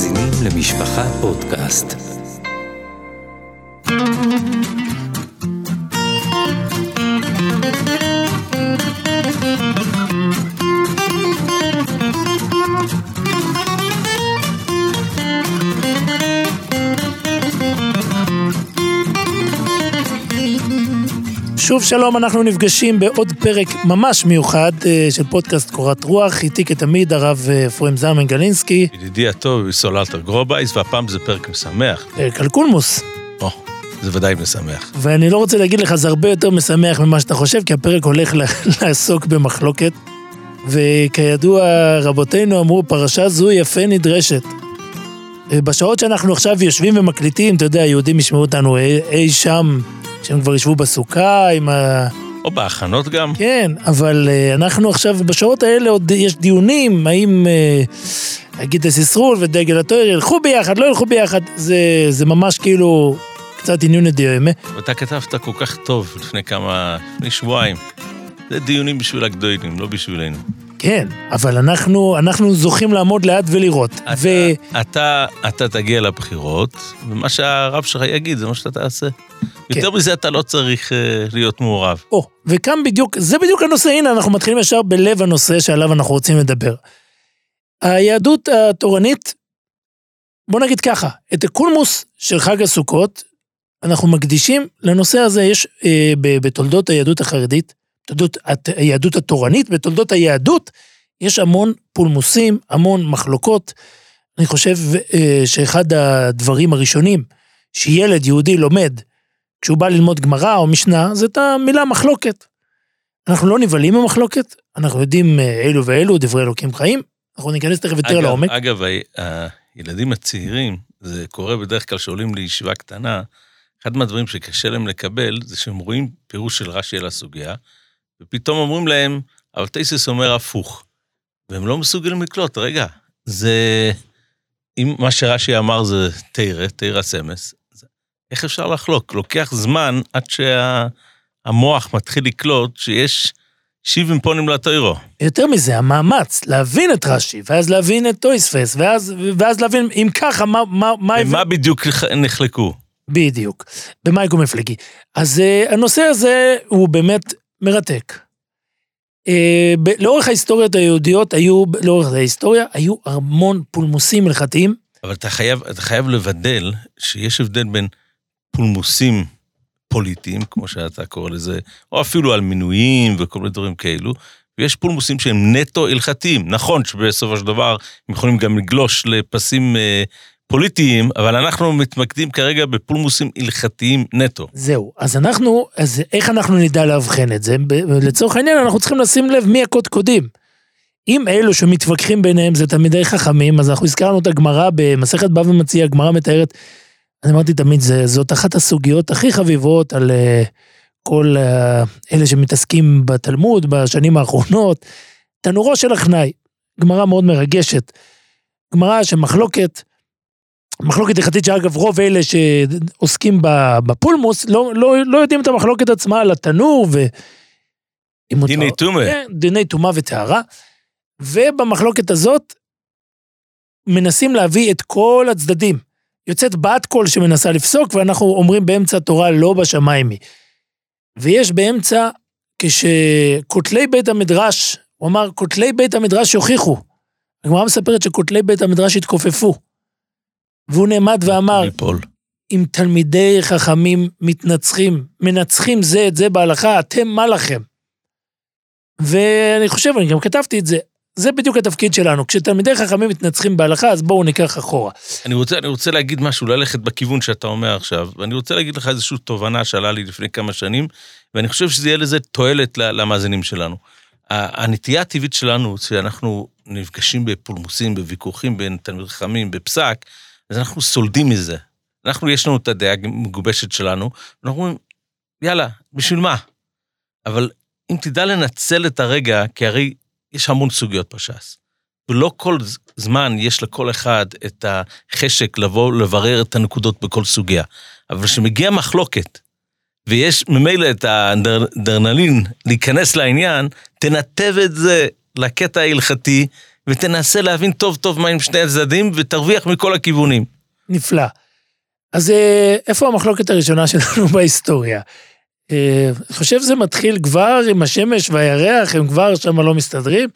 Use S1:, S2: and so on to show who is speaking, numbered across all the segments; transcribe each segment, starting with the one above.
S1: מאזינים למשפחה פודקאסט.
S2: שוב שלום, אנחנו נפגשים בעוד פרק ממש מיוחד אה, של פודקאסט קורת רוח, איתי כתמיד הרב אה, אפרים זלמן גלינסקי,
S3: ידידי הטוב, סרול אלתר גרובייס, והפעם זה פרק משמח.
S2: פרק על פולמוס.
S3: או, זה ודאי משמח.
S2: ואני לא רוצה להגיד לך, זה הרבה יותר משמח ממה שאתה חושב, כי הפרק הולך לעסוק במחלוקת. וכידוע, רבותינו אמרו, פרשה זו יפה נדרשת. אה, בשעות שאנחנו עכשיו יושבים ומקליטים, אתה יודע, יהודים ישמעו אותנו אי, אי שם, שהם כבר ישבו בסוכה עם ה...
S3: או בהכנות גם.
S2: כן, אבל אה, אנחנו עכשיו, בשעות האלה עוד יש דיונים, האם אה, להגיד הסיסרול ודגל התואר ילכו ביחד, לא ילכו ביחד, זה, זה ממש כאילו קצת עניון דיומא.
S3: ואתה כתבת כל כך טוב לפני כמה, לפני שבועיים. זה דיונים בשביל הגדולים, לא בשבילנו.
S2: כן, אבל אנחנו, אנחנו זוכים לעמוד ליד ולראות.
S3: אתה,
S2: ו...
S3: אתה, אתה תגיע לבחירות, ומה שהרב שלך יגיד זה מה שאתה תעשה. יותר מזה אתה לא צריך אה, להיות מעורב.
S2: או, וכאן בדיוק, זה בדיוק הנושא, הנה אנחנו מתחילים ישר בלב הנושא שעליו אנחנו רוצים לדבר. היהדות התורנית, בוא נגיד ככה, את הקולמוס של חג הסוכות, אנחנו מקדישים לנושא הזה, יש אה, בתולדות היהדות החרדית, תולדות היהדות התורנית, בתולדות היהדות, יש המון פולמוסים, המון מחלוקות. אני חושב אה, שאחד הדברים הראשונים שילד יהודי לומד כשהוא בא ללמוד גמרא או משנה, זה את המילה מחלוקת. אנחנו לא נבהלים ממחלוקת, אנחנו יודעים אה, אלו ואלו, דברי אלוקים חיים, אנחנו ניכנס תכף יותר לעומק.
S3: אגב, הילדים הצעירים, זה קורה בדרך כלל שעולים לישיבה קטנה, אחד מהדברים שקשה להם לקבל, זה שהם רואים פירוש של רש"י על הסוגיה, ופתאום אומרים להם, אבל טייסס אומר הפוך. והם לא מסוגלים לקלוט, רגע, זה... אם מה שרש"י אמר זה תרא, תרא סמס, איך אפשר לחלוק? לוקח זמן עד שהמוח מתחיל לקלוט שיש שיבים פונים לתוירו.
S2: יותר מזה, המאמץ להבין את רש"י, ואז להבין את טויספס, ואז, ואז להבין אם ככה, מה... מה, מה
S3: במה בדיוק נחלקו?
S2: בדיוק, במייקו מפלגי. אז uh, הנושא הזה הוא באמת מרתק. Uh, ב- לאורך ההיסטוריות היהודיות היו, לאורך ההיסטוריה, היו המון פולמוסים הלכתיים.
S3: אבל אתה חייב, אתה חייב לבדל שיש הבדל בין פולמוסים פוליטיים, כמו שאתה קורא לזה, או אפילו על מינויים וכל מיני דברים כאלו, ויש פולמוסים שהם נטו הלכתיים. נכון שבסופו של דבר הם יכולים גם לגלוש לפסים אה, פוליטיים, אבל אנחנו מתמקדים כרגע בפולמוסים הלכתיים נטו.
S2: זהו, אז אנחנו, אז איך אנחנו נדע לאבחן את זה? לצורך העניין אנחנו צריכים לשים לב מי הקודקודים. אם אלו שמתווכחים ביניהם זה תלמידי חכמים, אז אנחנו הזכרנו את הגמרא במסכת בבא מציע, הגמרא מתארת, אני אמרתי תמיד, זה, זאת אחת הסוגיות הכי חביבות על uh, כל uh, אלה שמתעסקים בתלמוד בשנים האחרונות. תנורו של הכנאי, גמרא מאוד מרגשת. גמרא שמחלוקת, מחלוקת הלכתית שאגב רוב אלה שעוסקים בפולמוס לא, לא, לא יודעים את המחלוקת עצמה על התנור ו...
S3: דיני טומא.
S2: כן, דיני טומאה וטהרה. ובמחלוקת הזאת מנסים להביא את כל הצדדים. יוצאת בת קול שמנסה לפסוק, ואנחנו אומרים באמצע התורה לא בשמיים היא. ויש באמצע, כשכותלי בית המדרש, הוא אמר, כותלי בית המדרש יוכיחו. הגמרא מספרת שכותלי בית המדרש התכופפו. והוא נעמד ואמר,
S3: ליפול.
S2: אם תלמידי חכמים מתנצחים, מנצחים זה את זה בהלכה, אתם מה לכם? ואני חושב, אני גם כתבתי את זה, זה בדיוק התפקיד שלנו. כשתלמידי חכמים מתנצחים בהלכה, אז בואו ניקח אחורה.
S3: אני רוצה, אני רוצה להגיד משהו, ללכת בכיוון שאתה אומר עכשיו, ואני רוצה להגיד לך איזושהי תובנה שעלה לי לפני כמה שנים, ואני חושב שזה יהיה לזה תועלת למאזינים שלנו. הנטייה הטבעית שלנו, שאנחנו נפגשים בפולמוסים, בוויכוחים בין תלמידי חכמים, בפסק, אז אנחנו סולדים מזה. אנחנו, יש לנו את הדעה המגובשת שלנו, ואנחנו אומרים, יאללה, בשביל מה? אבל אם תדע לנצל את הרגע, כי הרי יש המון סוגיות בש"ס. ולא כל זמן יש לכל אחד את החשק לבוא לברר את הנקודות בכל סוגיה. אבל כשמגיעה מחלוקת, ויש ממילא את האדרנלין להיכנס לעניין, תנתב את זה לקטע ההלכתי, ותנסה להבין טוב טוב מה עם שני הצדדים, ותרוויח מכל הכיוונים.
S2: נפלא. אז אה, איפה המחלוקת הראשונה שלנו בהיסטוריה? אה, אני חושב שזה מתחיל כבר עם השמש והירח, הם כבר שם לא מסתדרים,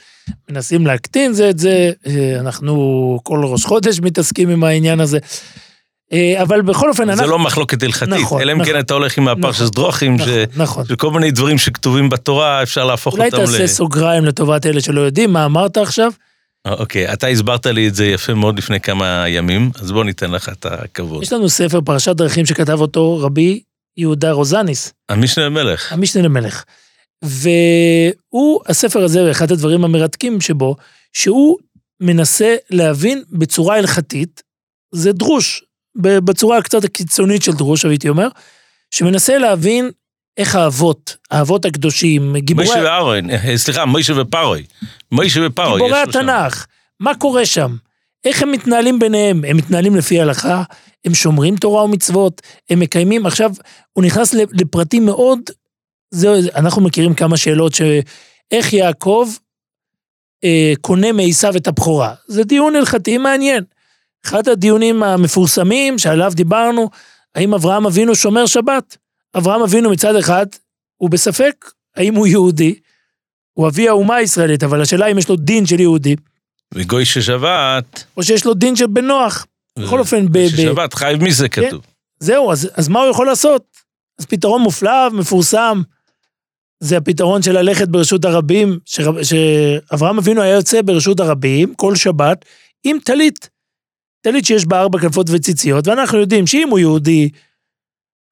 S2: מנסים להקטין זה את זה, אה, אנחנו כל ראש חודש מתעסקים עם העניין הזה. אבל בכל אופן,
S3: זה
S2: אנחנו...
S3: לא מחלוקת הלכתית,
S2: נכון,
S3: אלא אם כן
S2: נכון.
S3: אתה הולך עם הפרשס
S2: נכון,
S3: דרוכים, ש-
S2: נכון, נכון.
S3: שכל מיני דברים שכתובים בתורה, אפשר להפוך
S2: אולי
S3: אותם ל...
S2: תעשה סוגריים לטובת אלה שלא יודעים, מה אמרת עכשיו?
S3: אוקיי, אתה הסברת לי את זה יפה מאוד לפני כמה ימים, אז בוא ניתן לך את הכבוד.
S2: יש לנו ספר פרשת דרכים שכתב אותו רבי יהודה רוזניס,
S3: המשנה למלך.
S2: המשנה למלך. והוא, הספר הזה, אחד הדברים המרתקים שבו, שהוא מנסה להבין בצורה הלכתית, זה דרוש, בצורה קצת הקיצונית של דרוש, הייתי אומר, שמנסה להבין איך האבות, האבות הקדושים, גיבורי,
S3: מוישה ואהרון, אה, סליחה, מוישה ופרוי. מוישה ופרוי.
S2: גיבורי. התנ"ך, מה קורה שם? איך הם מתנהלים ביניהם? הם מתנהלים לפי ההלכה, הם שומרים תורה ומצוות, הם מקיימים, עכשיו, הוא נכנס לפרטים מאוד, זהו, אנחנו מכירים כמה שאלות שאיך יעקב אה, קונה מעשיו את הבכורה. זה דיון הלכתי מעניין. אחד הדיונים המפורסמים שעליו דיברנו, האם אברהם אבינו שומר שבת? אברהם אבינו מצד אחד, הוא בספק האם הוא יהודי, הוא אבי האומה הישראלית, אבל השאלה אם יש לו דין של יהודי,
S3: וגוי ששבת,
S2: או שיש לו דין של בן נוח. בכל אופן, ב-
S3: ששבת חייב מי זה כתוב.
S2: זהו, אז, אז מה הוא יכול לעשות? אז פתרון מופלא, מפורסם, זה הפתרון של ללכת ברשות הרבים, שרב, שאברהם אבינו היה יוצא ברשות הרבים כל שבת עם טלית. טלית שיש בה ארבע כנפות וציציות, ואנחנו יודעים שאם הוא יהודי,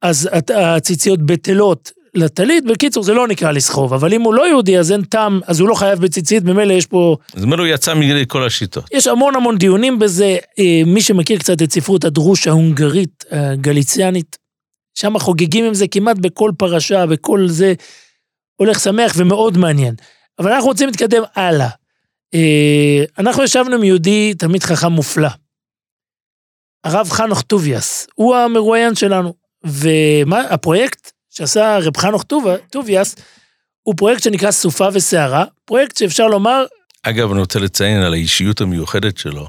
S2: אז הציציות בטלות לטלית, בקיצור זה לא נקרא לסחוב, אבל אם הוא לא יהודי אז אין טעם, אז הוא לא חייב בציצית, ממילא יש פה
S3: זאת אומרת, הוא יצא מכל השיטות.
S2: יש המון המון דיונים בזה. אה, מי שמכיר קצת את ספרות הדרוש ההונגרית, הגליציאנית, שם חוגגים עם זה כמעט בכל פרשה, בכל זה. הולך שמח ומאוד מעניין. אבל אנחנו רוצים להתקדם הלאה. אה, אנחנו ישבנו עם יהודי, תלמיד חכם מופלא. הרב חנוך טוביאס, הוא המרואיין שלנו. והפרויקט שעשה רב חנוך טוב- טוביאס, הוא פרויקט שנקרא סופה וסערה, פרויקט שאפשר לומר,
S3: אגב, אני רוצה לציין על האישיות המיוחדת שלו.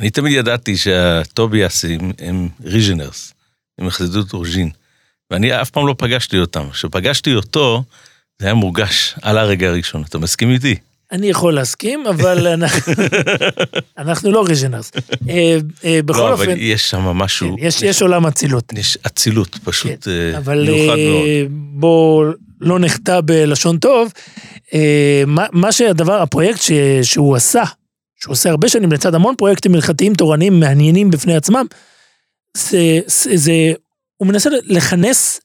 S3: אני תמיד ידעתי שהטוביאסים הם ריז'נרס, הם יחסדות אורג'ין, ואני אף פעם לא פגשתי אותם. כשפגשתי אותו, זה היה מורגש על הרגע הראשון. אתה מסכים איתי?
S2: אני יכול להסכים, אבל אנחנו, אנחנו לא ריז'נרס. אה, אה, בכל
S3: לא,
S2: אופן,
S3: אבל יש שם משהו,
S2: כן, יש, יש עולם אצילות.
S3: יש אצילות פשוט אה,
S2: אבל
S3: מיוחד מאוד.
S2: אה, בוא לא נחטא בלשון טוב. אה, מה, מה שהדבר, הפרויקט ש, שהוא עשה, שהוא עושה הרבה שנים לצד המון פרויקטים הלכתיים תורניים מעניינים בפני עצמם, זה, זה, זה הוא מנסה לכנס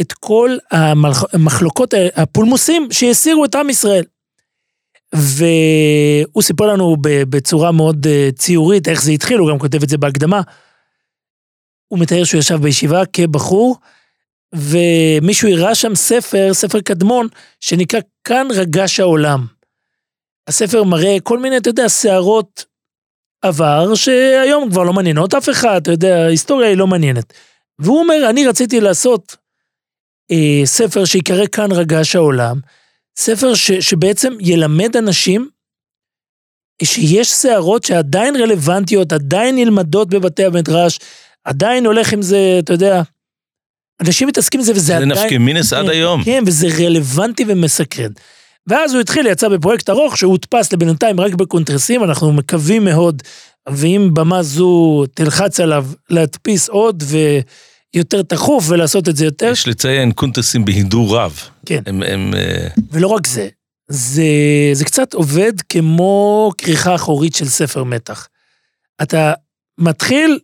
S2: את כל המחלוקות, הפולמוסים שהסירו את עם ישראל. והוא סיפר לנו בצורה מאוד אה, ציורית איך זה התחיל, הוא גם כותב את זה בהקדמה. הוא מתאר שהוא ישב בישיבה כבחור, ומישהו הראה שם ספר, ספר קדמון, שנקרא כאן רגש העולם. הספר מראה כל מיני, אתה יודע, סערות עבר, שהיום כבר לא מעניינות אף אחד, אתה יודע, ההיסטוריה היא לא מעניינת. והוא אומר, אני רציתי לעשות אה, ספר שיקרא כאן רגש העולם, ספר ש, שבעצם ילמד אנשים שיש סערות שעדיין רלוונטיות, עדיין נלמדות בבתי המדרש, עדיין הולך עם זה, אתה יודע, אנשים מתעסקים עם זה וזה
S3: זה
S2: עדיין...
S3: נפקא מינס עד
S2: כן,
S3: היום.
S2: כן, וזה רלוונטי ומסקרן. ואז הוא התחיל, יצא בפרויקט ארוך שהודפס לבינתיים רק בקונטרסים, אנחנו מקווים מאוד, ואם במה זו תלחץ עליו להדפיס עוד ויותר תכוף ולעשות את זה יותר,
S3: יש לציין קונטרסים בהידור רב.
S2: כן.
S3: הם, הם, אה,
S2: ולא רק זה, זה, זה קצת עובד כמו כריכה אחורית של ספר מתח. אתה מתחיל,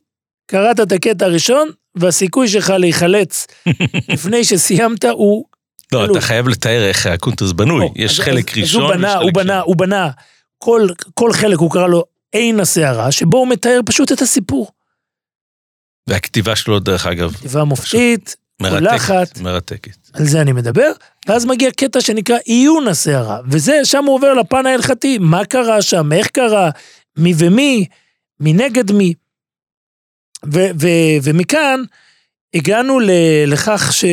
S2: קראת את הקטע הראשון, והסיכוי שלך להיחלץ לפני שסיימת הוא...
S3: לא,
S2: אלו.
S3: אתה חייב לתאר איך הקונטרס בנוי.
S2: או,
S3: יש
S2: אז-
S3: חלק
S2: אז-
S3: ראשון,
S2: אז הוא בנה, הוא בנה,
S3: שני.
S2: הוא בנה, כל, כל חלק הוא קרא לו עין הסערה, שבו הוא מתאר פשוט את הסיפור.
S3: והכתיבה שלו, דרך אגב,
S2: כתיבה מופתית,
S3: מרתקת.
S2: מולחת.
S3: מרתקת.
S2: על זה אני מדבר, ואז מגיע קטע שנקרא עיון הסערה, וזה, שם הוא עובר לפן ההלכתי, מה קרה שם, איך קרה, מי ומי, מי נגד מי. ו- ו- ומכאן הגענו ל- לכך ש...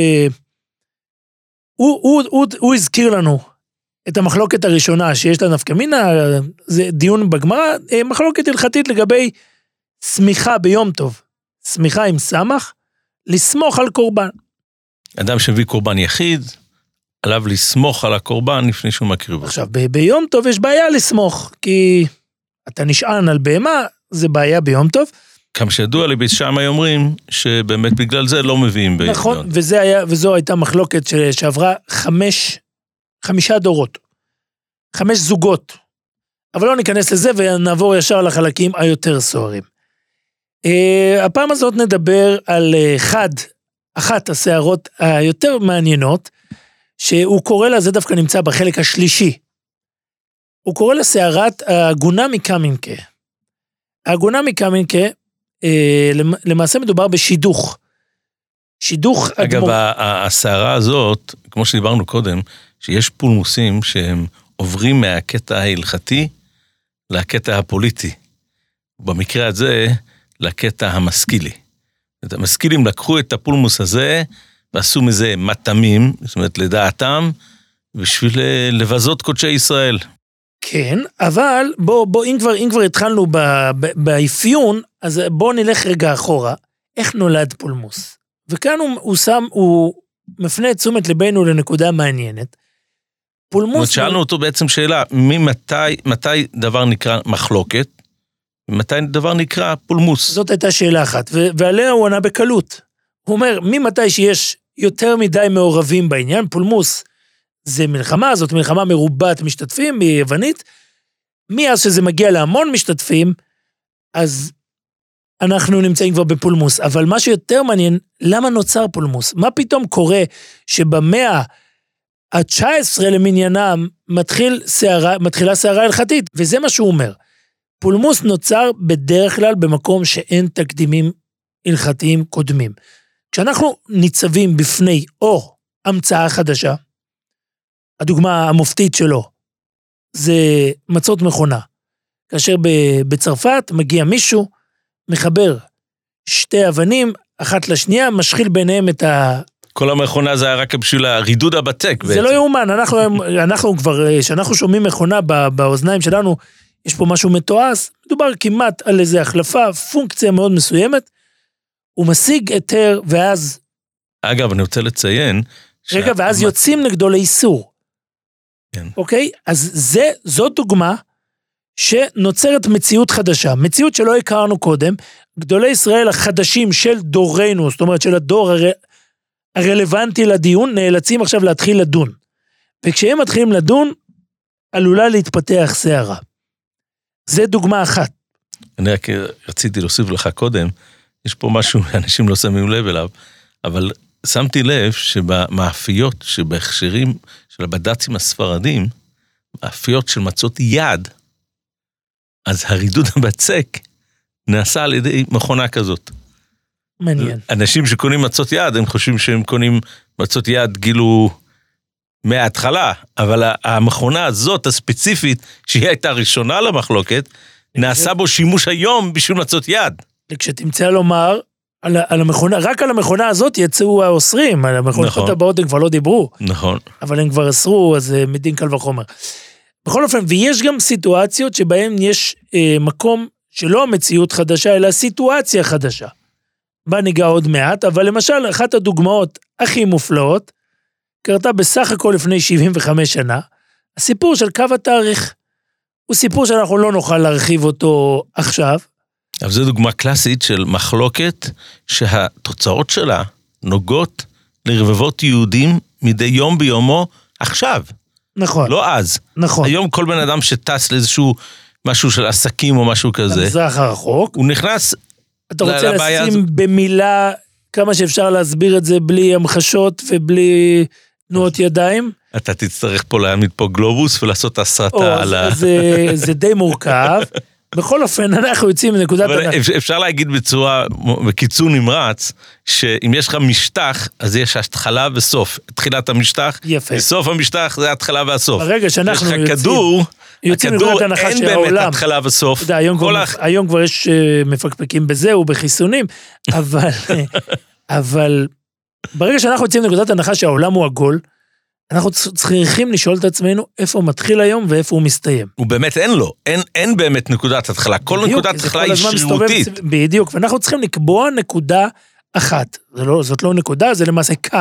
S2: הוא, הוא, הוא, הזכיר לנו את המחלוקת הראשונה שיש לה נפקא מינה, זה דיון בגמרא, אה, מחלוקת הלכתית לגבי סמיכה ביום טוב, סמיכה עם סמך, לסמוך על קורבן.
S3: אדם שהביא קורבן יחיד, עליו לסמוך על הקורבן לפני שהוא מקריב אותו.
S2: עכשיו, ב- ביום טוב יש בעיה לסמוך, כי אתה נשען על בהמה, זה בעיה ביום טוב.
S3: כמה שידוע לי, בית שמאי אומרים שבאמת בגלל זה לא מביאים ביום.
S2: נכון, וזה היה, וזו הייתה מחלוקת ש- שעברה חמש, חמישה דורות. חמש זוגות. אבל לא ניכנס לזה ונעבור ישר לחלקים היותר סוערים. Uh, הפעם הזאת נדבר על uh, חד, אחת הסערות היותר מעניינות, שהוא קורא לה, זה דווקא נמצא בחלק השלישי. הוא קורא לה סערת העגונה מקמינקה. העגונה מקמינקה, אה, למ- למעשה מדובר בשידוך. שידוך
S3: אגב,
S2: אדמו"ר-
S3: ה- ה- הסערה הזאת, כמו שדיברנו קודם, שיש פולמוסים שהם עוברים מהקטע ההלכתי לקטע הפוליטי. במקרה הזה, לקטע המשכילי. המשכילים לקחו את הפולמוס הזה ועשו מזה מטעמים, זאת אומרת, לדעתם, בשביל אה, לבזות קודשי ישראל.
S2: כן, אבל בוא, בוא, אם כבר, אם כבר התחלנו ב, ב, באפיון, אז בוא נלך רגע אחורה. איך נולד פולמוס? וכאן הוא, הוא שם, הוא מפנה את תשומת ליבנו לנקודה מעניינת.
S3: זאת אומרת,
S2: פולמוס...
S3: שאלנו אותו בעצם שאלה, ממתי מתי דבר נקרא מחלוקת, ומתי דבר נקרא פולמוס.
S2: זאת הייתה שאלה אחת, ו- ועליה הוא ענה בקלות. הוא אומר, ממתי שיש יותר מדי מעורבים בעניין, פולמוס זה מלחמה, זאת מלחמה מרובת משתתפים ביוונית, מאז שזה מגיע להמון משתתפים, אז אנחנו נמצאים כבר בפולמוס. אבל מה שיותר מעניין, למה נוצר פולמוס? מה פתאום קורה שבמאה ה-19 למניינם מתחיל סערה, מתחילה סערה הלכתית? וזה מה שהוא אומר. פולמוס נוצר בדרך כלל במקום שאין תקדימים הלכתיים קודמים. כשאנחנו ניצבים בפני או המצאה חדשה, הדוגמה המופתית שלו זה מצות מכונה. כאשר בצרפת מגיע מישהו, מחבר שתי אבנים, אחת לשנייה, משחיל ביניהם את ה...
S3: כל המכונה זה היה רק בשביל הרידוד הבצק
S2: זה לא יאומן, אנחנו, אנחנו כבר, כשאנחנו שומעים מכונה באוזניים שלנו, יש פה משהו מתועש, מדובר כמעט על איזה החלפה, פונקציה מאוד מסוימת, הוא משיג היתר, ואז,
S3: אגב, אני רוצה לציין...
S2: רגע,
S3: שה-
S2: ואז יוצאים נגדו לאיסור.
S3: כן.
S2: אוקיי? אז זה, זו דוגמה שנוצרת מציאות חדשה, מציאות שלא הכרנו קודם. גדולי ישראל החדשים של דורנו, זאת אומרת של הדור הר... הרלוונטי לדיון, נאלצים עכשיו להתחיל לדון. וכשהם מתחילים לדון, עלולה להתפתח סערה. זה דוגמה אחת.
S3: אני רק רציתי להוסיף לך קודם, יש פה משהו שאנשים לא שמים לב אליו, אבל שמתי לב שבמאפיות, שבהכשרים של הבד"צים הספרדים, מאפיות של מצות יד, אז הרידוד הבצק נעשה על ידי מכונה כזאת.
S2: מעניין.
S3: אנשים שקונים מצות יד, הם חושבים שהם קונים מצות יד כאילו מההתחלה, אבל המכונה הזאת, הספציפית, שהיא הייתה ראשונה למחלוקת, נעשה בו שימוש היום בשביל מצות יד.
S2: וכשתמצא לומר, על, על המכונה, רק על המכונה הזאת יצאו האוסרים, על המכונות
S3: נכון.
S2: הבאות הם כבר לא דיברו,
S3: נכון.
S2: אבל הם כבר אסרו, אז אה, מדין קל וחומר. בכל אופן, ויש גם סיטואציות שבהן יש אה, מקום שלא המציאות חדשה, אלא סיטואציה חדשה. בה ניגע עוד מעט, אבל למשל, אחת הדוגמאות הכי מופלאות, קרתה בסך הכל לפני 75 שנה, הסיפור של קו התאריך. הוא סיפור שאנחנו לא נוכל להרחיב אותו עכשיו,
S3: אבל זו דוגמה קלאסית של מחלוקת שהתוצאות שלה נוגעות לרבבות יהודים מדי יום ביומו עכשיו,
S2: נכון,
S3: לא אז.
S2: נכון.
S3: היום כל בן אדם שטס לאיזשהו משהו של עסקים או משהו כזה,
S2: במזרח הרחוק.
S3: הוא נכנס,
S2: אתה
S3: ל-
S2: רוצה
S3: לבעיה
S2: לשים במילה כמה שאפשר להסביר את זה בלי המחשות ובלי תנועות ידיים?
S3: אתה תצטרך פה להעמיד פה גלובוס ולעשות הסרטה על ה...
S2: זה- זה- די מורכב. בכל אופן, אנחנו יוצאים מנקודת
S3: אבל. אפ- אפשר להגיד בצורה, בקיצור נמרץ, שאם יש לך משטח, אז יש התחלה וסוף. תחילת המשטח,
S2: יפה.
S3: וסוף המשטח זה ההתחלה והסוף.
S2: ברגע שאנחנו
S3: יש לך
S2: יוצאים-
S3: כדור,
S2: יוצאים
S3: הכדור אין באמת
S2: שהעולם-
S3: התחלה וסוף.
S2: אתה יודע, היום כבר-
S3: הח-
S2: היום כבר יש אה, מפקפקים בזה ובחיסונים, אבל, אבל ברגע שאנחנו יוצאים מנקודת הנחה שהעולם הוא עגול, אנחנו צריכים לשאול את עצמנו איפה הוא מתחיל היום ואיפה הוא מסתיים.
S3: הוא באמת אין לו, אין, אין באמת נקודת התחלה, כל
S2: בדיוק,
S3: נקודת התחלה היא
S2: מסתובב
S3: שרירותית.
S2: בדיוק, ואנחנו צריכים לקבוע נקודה אחת. לא, זאת לא נקודה, זה למעשה קו.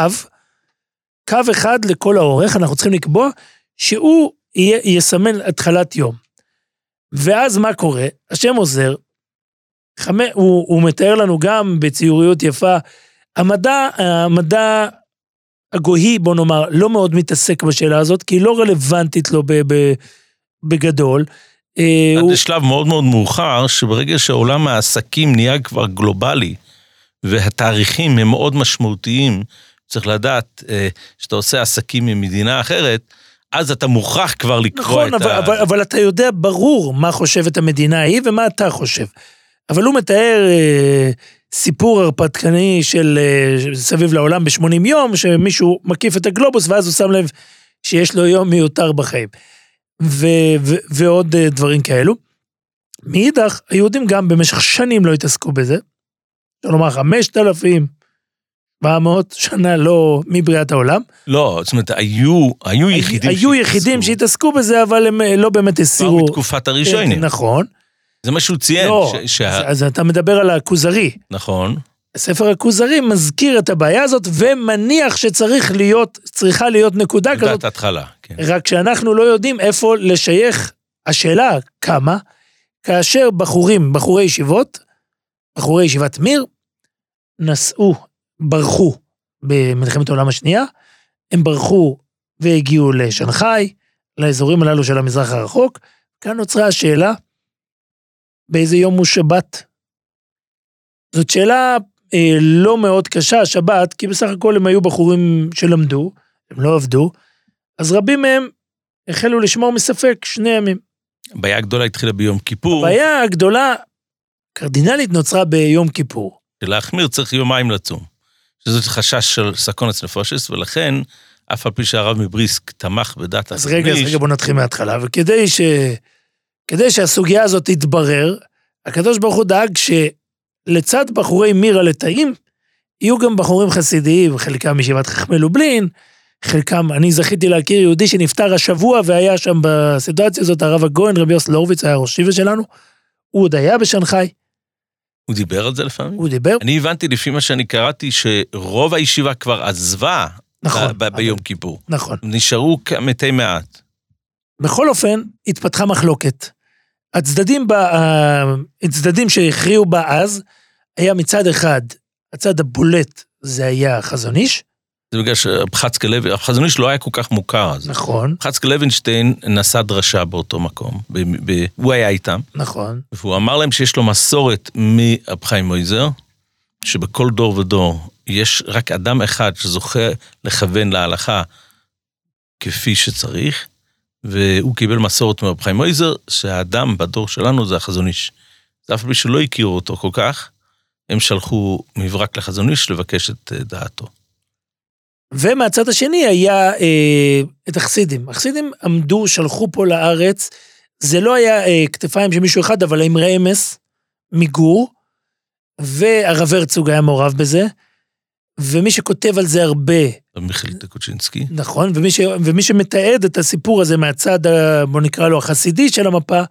S2: קו אחד לכל האורך, אנחנו צריכים לקבוע שהוא יהיה, יסמן התחלת יום. ואז מה קורה? השם עוזר, חמי, הוא, הוא מתאר לנו גם בציוריות יפה, המדע, המדע הגויי, בוא נאמר, לא מאוד מתעסק בשאלה הזאת, כי היא לא רלוונטית לו ב, ב, בגדול. אה, הוא-
S3: לשלב מאוד מאוד מאוחר, שברגע שעולם העסקים נהיה כבר גלובלי, והתאריכים הם מאוד משמעותיים, צריך לדעת, אה, שאתה עושה עסקים עם מדינה אחרת, אז אתה מוכרח כבר לקרוא
S2: נכון,
S3: את
S2: אבל,
S3: ה...
S2: אבל, אבל אתה יודע ברור מה חושבת המדינה ההיא ומה אתה חושב. אבל הוא מתאר אה, סיפור הרפתקני של אה, סביב לעולם ב-80 יום, שמישהו מקיף את הגלובוס ואז הוא שם לב שיש לו יום מיותר בחיים. ו, ו, ועוד אה, דברים כאלו. מאידך, היהודים גם במשך שנים לא התעסקו בזה. אפשר לומר 5,700 שנה לא מבריאת העולם.
S3: לא, זאת אומרת, היו, היו יחידים
S2: היו יחידים שהתעסקו בזה, אבל הם אה, לא באמת
S3: כבר
S2: הסירו.
S3: מתקופת הראשונים.
S2: נכון.
S3: זה מה שהוא ציין.
S2: לא,
S3: ש- שה...
S2: אז, אז אתה מדבר על הכוזרי.
S3: נכון.
S2: ספר הכוזרי מזכיר את הבעיה הזאת ומניח שצריך להיות, צריכה להיות נקודה כזאת,
S3: נקודת התחלה, כן.
S2: רק שאנחנו לא יודעים איפה לשייך, השאלה כמה, כאשר בחורים, בחורי ישיבות, בחורי ישיבת מיר, נסעו, ברחו במלחמת העולם השנייה, הם ברחו והגיעו לשנגחאי, לאזורים הללו של המזרח הרחוק, כאן נוצרה השאלה, באיזה יום הוא שבת? זאת שאלה אה, לא מאוד קשה, השבת, כי בסך הכל הם היו בחורים שלמדו, הם לא עבדו, אז רבים מהם החלו לשמור מספק שני ימים.
S3: הבעיה הגדולה התחילה ביום כיפור,
S2: הבעיה הגדולה, קרדינלית, נוצרה ביום כיפור.
S3: שלהחמיר צריך יומיים לצום. שזה חשש של סקונס נפושס, ולכן, אף על פי שהרב מבריסק תמך בדת
S2: אז רגע, אז רגע, בוא נתחיל מההתחלה. וכדי ש... כדי שהסוגיה הזאת תתברר, הקדוש ברוך הוא דאג שלצד בחורי מירה לתאים, יהיו גם בחורים חסידיים, חלקם מישיבת חכמי לובלין, חלקם, אני זכיתי להכיר יהודי שנפטר השבוע והיה שם בסיטואציה הזאת, הרב הגויין, רבי יוסי הורוביץ, היה ראש שיבה שלנו, הוא עוד היה בשנגחאי,
S3: הוא דיבר על זה לפעמים?
S2: הוא דיבר,
S3: אני הבנתי לפי מה שאני קראתי, שרוב הישיבה כבר עזבה
S2: נכון,
S3: ב- ב- ביום כיפור.
S2: נכון.
S3: נשארו מתי מעט.
S2: בכל אופן, התפתחה מחלוקת. הצדדים, בה, ה- הצדדים שהכריעו בה אז, היה מצד אחד, הצד הבולט זה היה החזון איש,
S3: זה בגלל שחצקה לוי, החזון איש לא היה כל כך מוכר אז.
S2: נכון,
S3: חצקה לוינשטיין נשא דרשה באותו מקום, ב- ב- הוא היה איתם,
S2: נכון,
S3: והוא אמר להם שיש לו מסורת מרב חיים מויזר, שבכל דור ודור יש רק אדם אחד שזוכה לכוון להלכה כפי שצריך, והוא קיבל מסורת מרב חיים מויזר, שהאדם בדור שלנו זה החזון איש. אף פי שלא הכירו אותו כל כך, הם שלחו מברק לחזון איש לבקש את אה, דעתו.
S2: ומהצד השני היה אה, את החסידים. החסידים עמדו, שלחו פה לארץ, זה לא היה אה, כתפיים של מישהו אחד, אבל אמרי אמס מגור, והרב הרצוג היה מעורב בזה, ומי שכותב על זה הרבה,
S3: מיכאל טקוצ'ינסקי.
S2: נכון, ומי, ש, ומי שמתעד את הסיפור הזה מהצד, ה- בוא נקרא לו החסידי של המפה,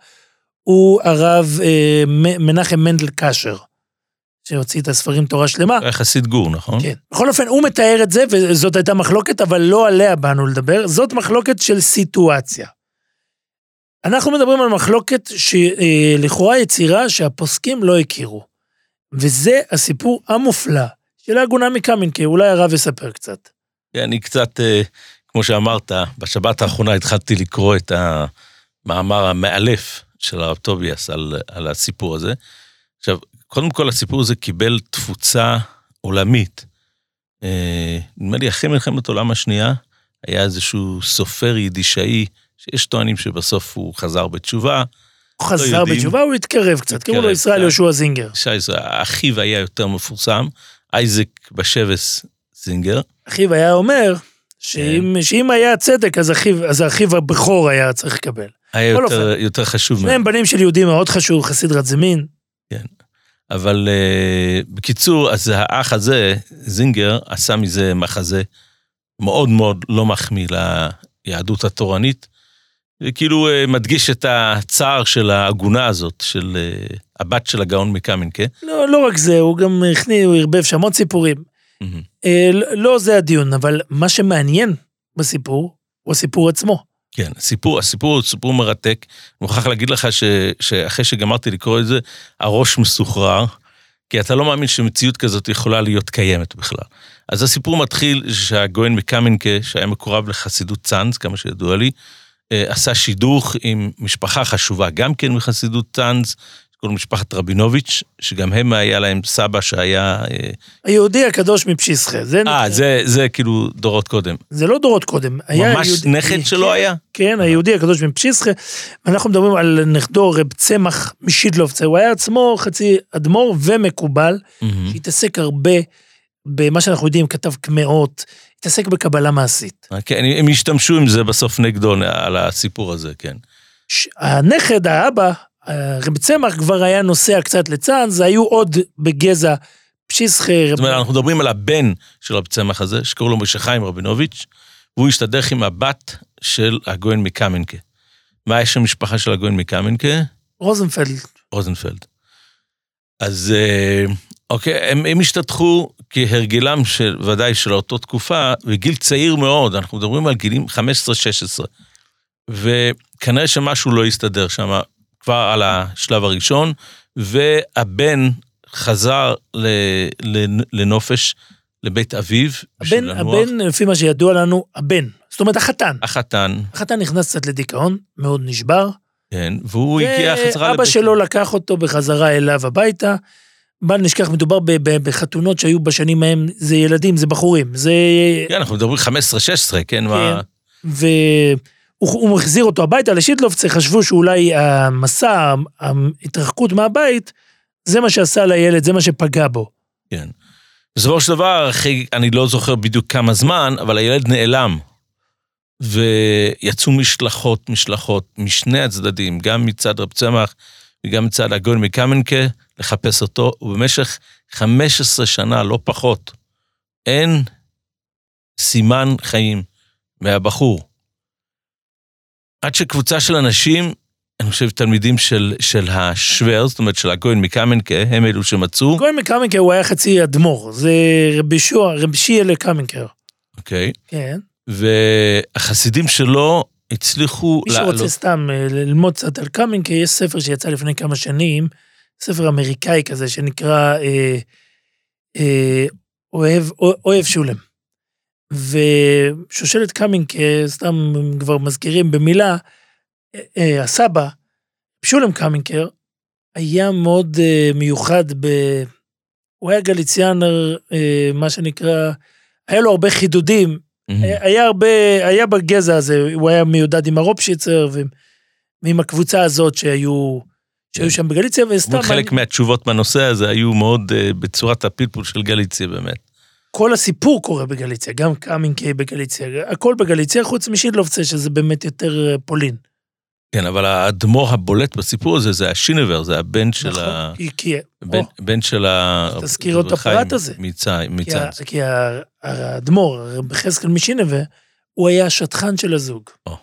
S2: הוא הרב אה, מנחם מנדל קשר, שהוציא את הספרים תורה שלמה.
S3: היה חסיד גור, נכון?
S2: כן. בכל אופן, הוא מתאר את זה, וזאת הייתה מחלוקת, אבל לא עליה באנו לדבר, זאת מחלוקת של סיטואציה. אנחנו מדברים על מחלוקת שלכאורה יצירה שהפוסקים לא הכירו. וזה הסיפור המופלא של העגונה מקמינקה, אולי הרב יספר קצת.
S3: אני קצת, אה, כמו שאמרת, בשבת האחרונה התחלתי לקרוא את המאמר המאלף של הרב טוביאס על, על הסיפור הזה. עכשיו, קודם כל הסיפור הזה קיבל תפוצה עולמית. אה, נדמה לי אחרי מלחמת העולם השנייה, היה איזשהו סופר יידישאי, שיש טוענים שבסוף הוא חזר בתשובה.
S2: הוא חזר
S3: יודעים.
S2: בתשובה, הוא התקרב קצת, קראו לו ישראל
S3: כן.
S2: יהושע זינגר.
S3: שייס, אחיו היה יותר מפורסם, אייזק בשבס זינגר.
S2: אחיו היה אומר שאם, שאם היה צדק, אז אחיו, אז אחיו הבכור היה צריך לקבל.
S3: היה יותר, יותר חשוב.
S2: שניהם בנים של יהודים מאוד חשוב, חסיד רדזמין.
S3: אבל uh, בקיצור, אז האח הזה, זינגר, עשה מזה מחזה, מאוד מאוד לא מחמיא ליהדות התורנית, וכאילו אה, מדגיש את הצער של העגונה הזאת, של אה, הבת של הגאון מקמינקה.
S2: לא, לא רק זה, הוא גם הכניס, הוא ערבב שם עוד סיפורים.
S3: מהמם.
S2: אה, לא זה הדיון, אבל מה שמעניין בסיפור, הוא הסיפור עצמו.
S3: כן, הסיפור, הסיפור הוא סיפור מרתק. אני מוכרח להגיד לך ש, שאחרי שגמרתי לקרוא את זה, הראש מסוחרר, כי אתה לא מאמין שמציאות כזאת יכולה להיות קיימת בכלל. אז הסיפור מתחיל שהגויין מקמינקה, שהיה מקורב לחסידות צאנז, כמה שידוע לי, אה, עשה שידוך עם משפחה חשובה, גם כן מחסידות צאנז, קוראים משפחת רבינוביץ', שגם הם היה להם סבא שהיה... אה,
S2: היהודי הקדוש מפשיסחה. זה,
S3: אה, זה, זה כאילו דורות קודם.
S2: זה לא דורות קודם. היה
S3: ממש
S2: יהודי-
S3: נכד שלו
S2: כן,
S3: היה?
S2: כן, היהודי הקדוש מפשיסחה. ואנחנו מדברים על נכדו רב צמח משידלובצה. הוא היה עצמו חצי אדמו"ר ומקובל,
S3: מהמם.
S2: שהתעסק הרבה במה שאנחנו יודעים, כתב קמעות, התעסק בקבלה מעשית.
S3: כן, הם השתמשו עם זה בסוף נגדו על הסיפור הזה, כן.
S2: הנכד, האבא, רב צמח כבר היה נוסע קצת לצאנז, היו עוד בגזע פשיסחה.
S3: זאת אומרת, אנחנו מדברים על הבן של רב צמח הזה, שקוראים לו משה חיים רבינוביץ', והוא השתדך עם הבת של הגויין מקמינקה. מה יש המשפחה של הגויין מקמינקה?
S2: רוזנפלד.
S3: רוזנפלד. אז אה, אוקיי, הם, הם השתתחו כהרגלם של, ודאי של אותו תקופה, בגיל צעיר מאוד, אנחנו מדברים על גילים 15-16. וכנראה שמשהו לא הסתדר שם כבר על השלב הראשון, והבן חזר ל, לנופש לבית אביו.
S2: הבן. הבן, לפי מה שידוע לנו, הבן. זאת אומרת, החתן.
S3: החתן,
S2: החתן נכנס קצת לדיכאון, מאוד נשבר.
S3: כן, והוא הגיע חזרה
S2: ואבא שלו לקח אותו בחזרה אליו הביתה. בל נשכח, מדובר ב- ב- בחתונות שהיו בשנים ההם, זה ילדים, זה בחורים, זה...
S3: כן, אנחנו מדברים 15-16, כן, מה...
S2: והוא החזיר אותו הביתה לשידלובצה, חשבו שאולי המסע, ההתרחקות מהבית, זה מה שעשה לילד, זה מה שפגע בו.
S3: כן. בסופו של דבר, אחרי, אני לא זוכר בדיוק כמה זמן, אבל הילד נעלם. ויצאו משלחות, משלחות, משני הצדדים, גם מצד רב צמח וגם מצד הגויין מקמנקה, לחפש אותו, ובמשך 15 שנה, לא פחות, אין סימן חיים מהבחור. עד שקבוצה של אנשים, אני חושב תלמידים של, של השוור, זאת אומרת של הגויין מקמנקה, הם אלו שמצאו,
S2: גויין מקמינקר הוא היה חצי אדמו"ר, זה רבי שוע, רבי שיאלה קמינקר.
S3: אוקיי?
S2: כן.
S3: והחסידים שלו הצליחו
S2: מי שרוצה סתם אה, ללמוד קצת על קמינקר, יש ספר שיצא לפני כמה שנים, ספר אמריקאי כזה, שנקרא אה, אה, אוהב, אוהב שולם. ושושלת קמינקר, סתם אם כבר מזכירים במילה, אה, אה, הסבא, שולם קמינקר, היה מאוד אה, מיוחד ב... הוא היה גליציאנר, אה, מה שנקרא, היה לו הרבה חידודים,
S3: מהמם.
S2: היה הרבה, היה בגזע הזה, הוא היה מיודד עם הרופשיצר ועם, הקבוצה הזאת שהיו, שהיו שם בגליציה, וסתם...
S3: חלק מהתשובות בנושא הזה היו מאוד אה, בצורת הפלפול של גליציה באמת.
S2: כל הסיפור קורה בגליציה, גם קאמינקי בגליציה, הכל בגליציה, חוץ משידלובצה, שזה באמת יותר אה, פולין.
S3: כן, אבל האדמו"ר הבולט בסיפור הזה זה השינבר, זה הבן של ה...
S2: כי, כי,
S3: בן,
S2: או,
S3: בן של ה...
S2: תזכיר את הפרט הזה. כי,
S3: מצד.
S2: ה- כי ה- האדמו"ר, רבי חזקאל משינבה, הוא היה השטחן של הזוג.
S3: או.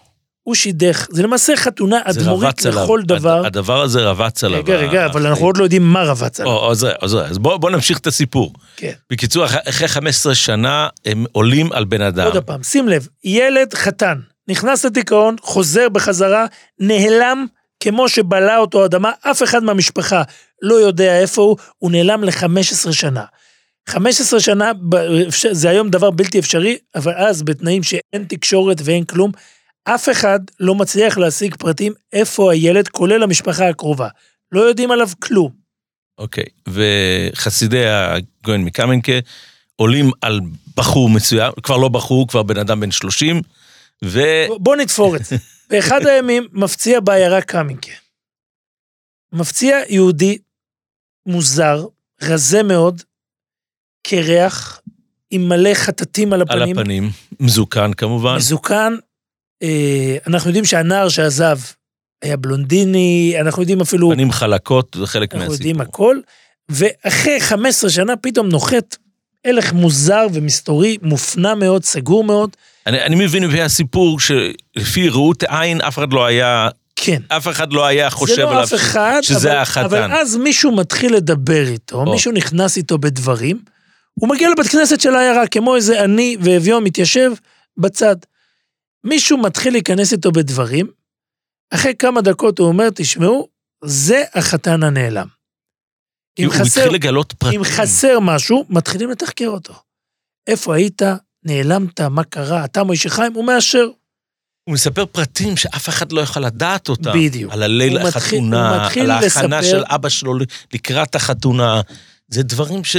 S2: הוא שידך, זה למעשה חתונה אדמו"רית
S3: עליו.
S2: לכל דבר.
S3: הד- הדבר הזה רבץ עליו.
S2: רגע, רגע, אבל. אנחנו עוד לא יודעים מה רבץ עליו.
S3: או, אז אז. אז בוא, בוא נמשיך את הסיפור.
S2: כן.
S3: בקיצור, אח- אחרי 15 שנה הם עולים על בן אדם.
S2: עוד פעם, שים לב, ילד חתן, נכנס לדיכאון, חוזר בחזרה, נעלם כמו שבלעה אותו אדמה, אף אחד מהמשפחה לא יודע איפה הוא, הוא נעלם ל-15 שנה. 15 שנה, זה היום דבר בלתי אפשרי, אבל אז בתנאים שאין תקשורת ואין כלום, אף אחד לא מצליח להשיג פרטים איפה הילד, כולל המשפחה הקרובה. לא יודעים עליו כלום.
S3: אוקיי, וחסידי הגויין מקמנקה עולים על בחור מסוים, כבר לא בחור, כבר בן אדם בן 30, ו...
S2: בוא נתפור את זה. באחד הימים מפציע בעיירה קמינקה. מפציע יהודי מוזר, רזה מאוד, קרח, עם מלא חטטים על
S3: על
S2: הפנים,
S3: הפנים, מזוקן כמובן.
S2: מזוקן. אה, אנחנו יודעים שהנער שעזב היה בלונדיני, אנחנו יודעים אפילו,
S3: פנים חלקות, זה חלק
S2: אנחנו
S3: מהסיפור.
S2: יודעים הכל, ואחרי 15 שנה פתאום נוחת הלך מוזר ומסתורי, מופנם מאוד, סגור מאוד.
S3: אני, אני מבין לפי הסיפור שלפי ראות עין אף אחד לא היה,
S2: כן.
S3: אף אחד לא היה חושב
S2: לא
S3: עליו
S2: אף אחד,
S3: שזה
S2: אבל,
S3: החתן.
S2: אבל אז מישהו מתחיל לדבר איתו,
S3: או.
S2: מישהו נכנס איתו בדברים, הוא מגיע לבית כנסת של העיירה, כמו איזה עני ואביון מתיישב בצד. מישהו מתחיל להיכנס איתו בדברים, אחרי כמה דקות הוא אומר, תשמעו, זה החתן הנעלם. אם חסר,
S3: התחיל לגלות פרטים.
S2: אם חסר משהו, מתחילים לתחקר אותו. איפה היית? נעלמת? מה קרה? אתה מוישה חיים? הוא מאשר.
S3: הוא מספר פרטים שאף אחד לא יכול לדעת אותם.
S2: בדיוק.
S3: על הליל
S2: הוא
S3: החתונה,
S2: הוא
S3: על ההכנה
S2: לספר-
S3: של אבא שלו לקראת החתונה. זה דברים ש...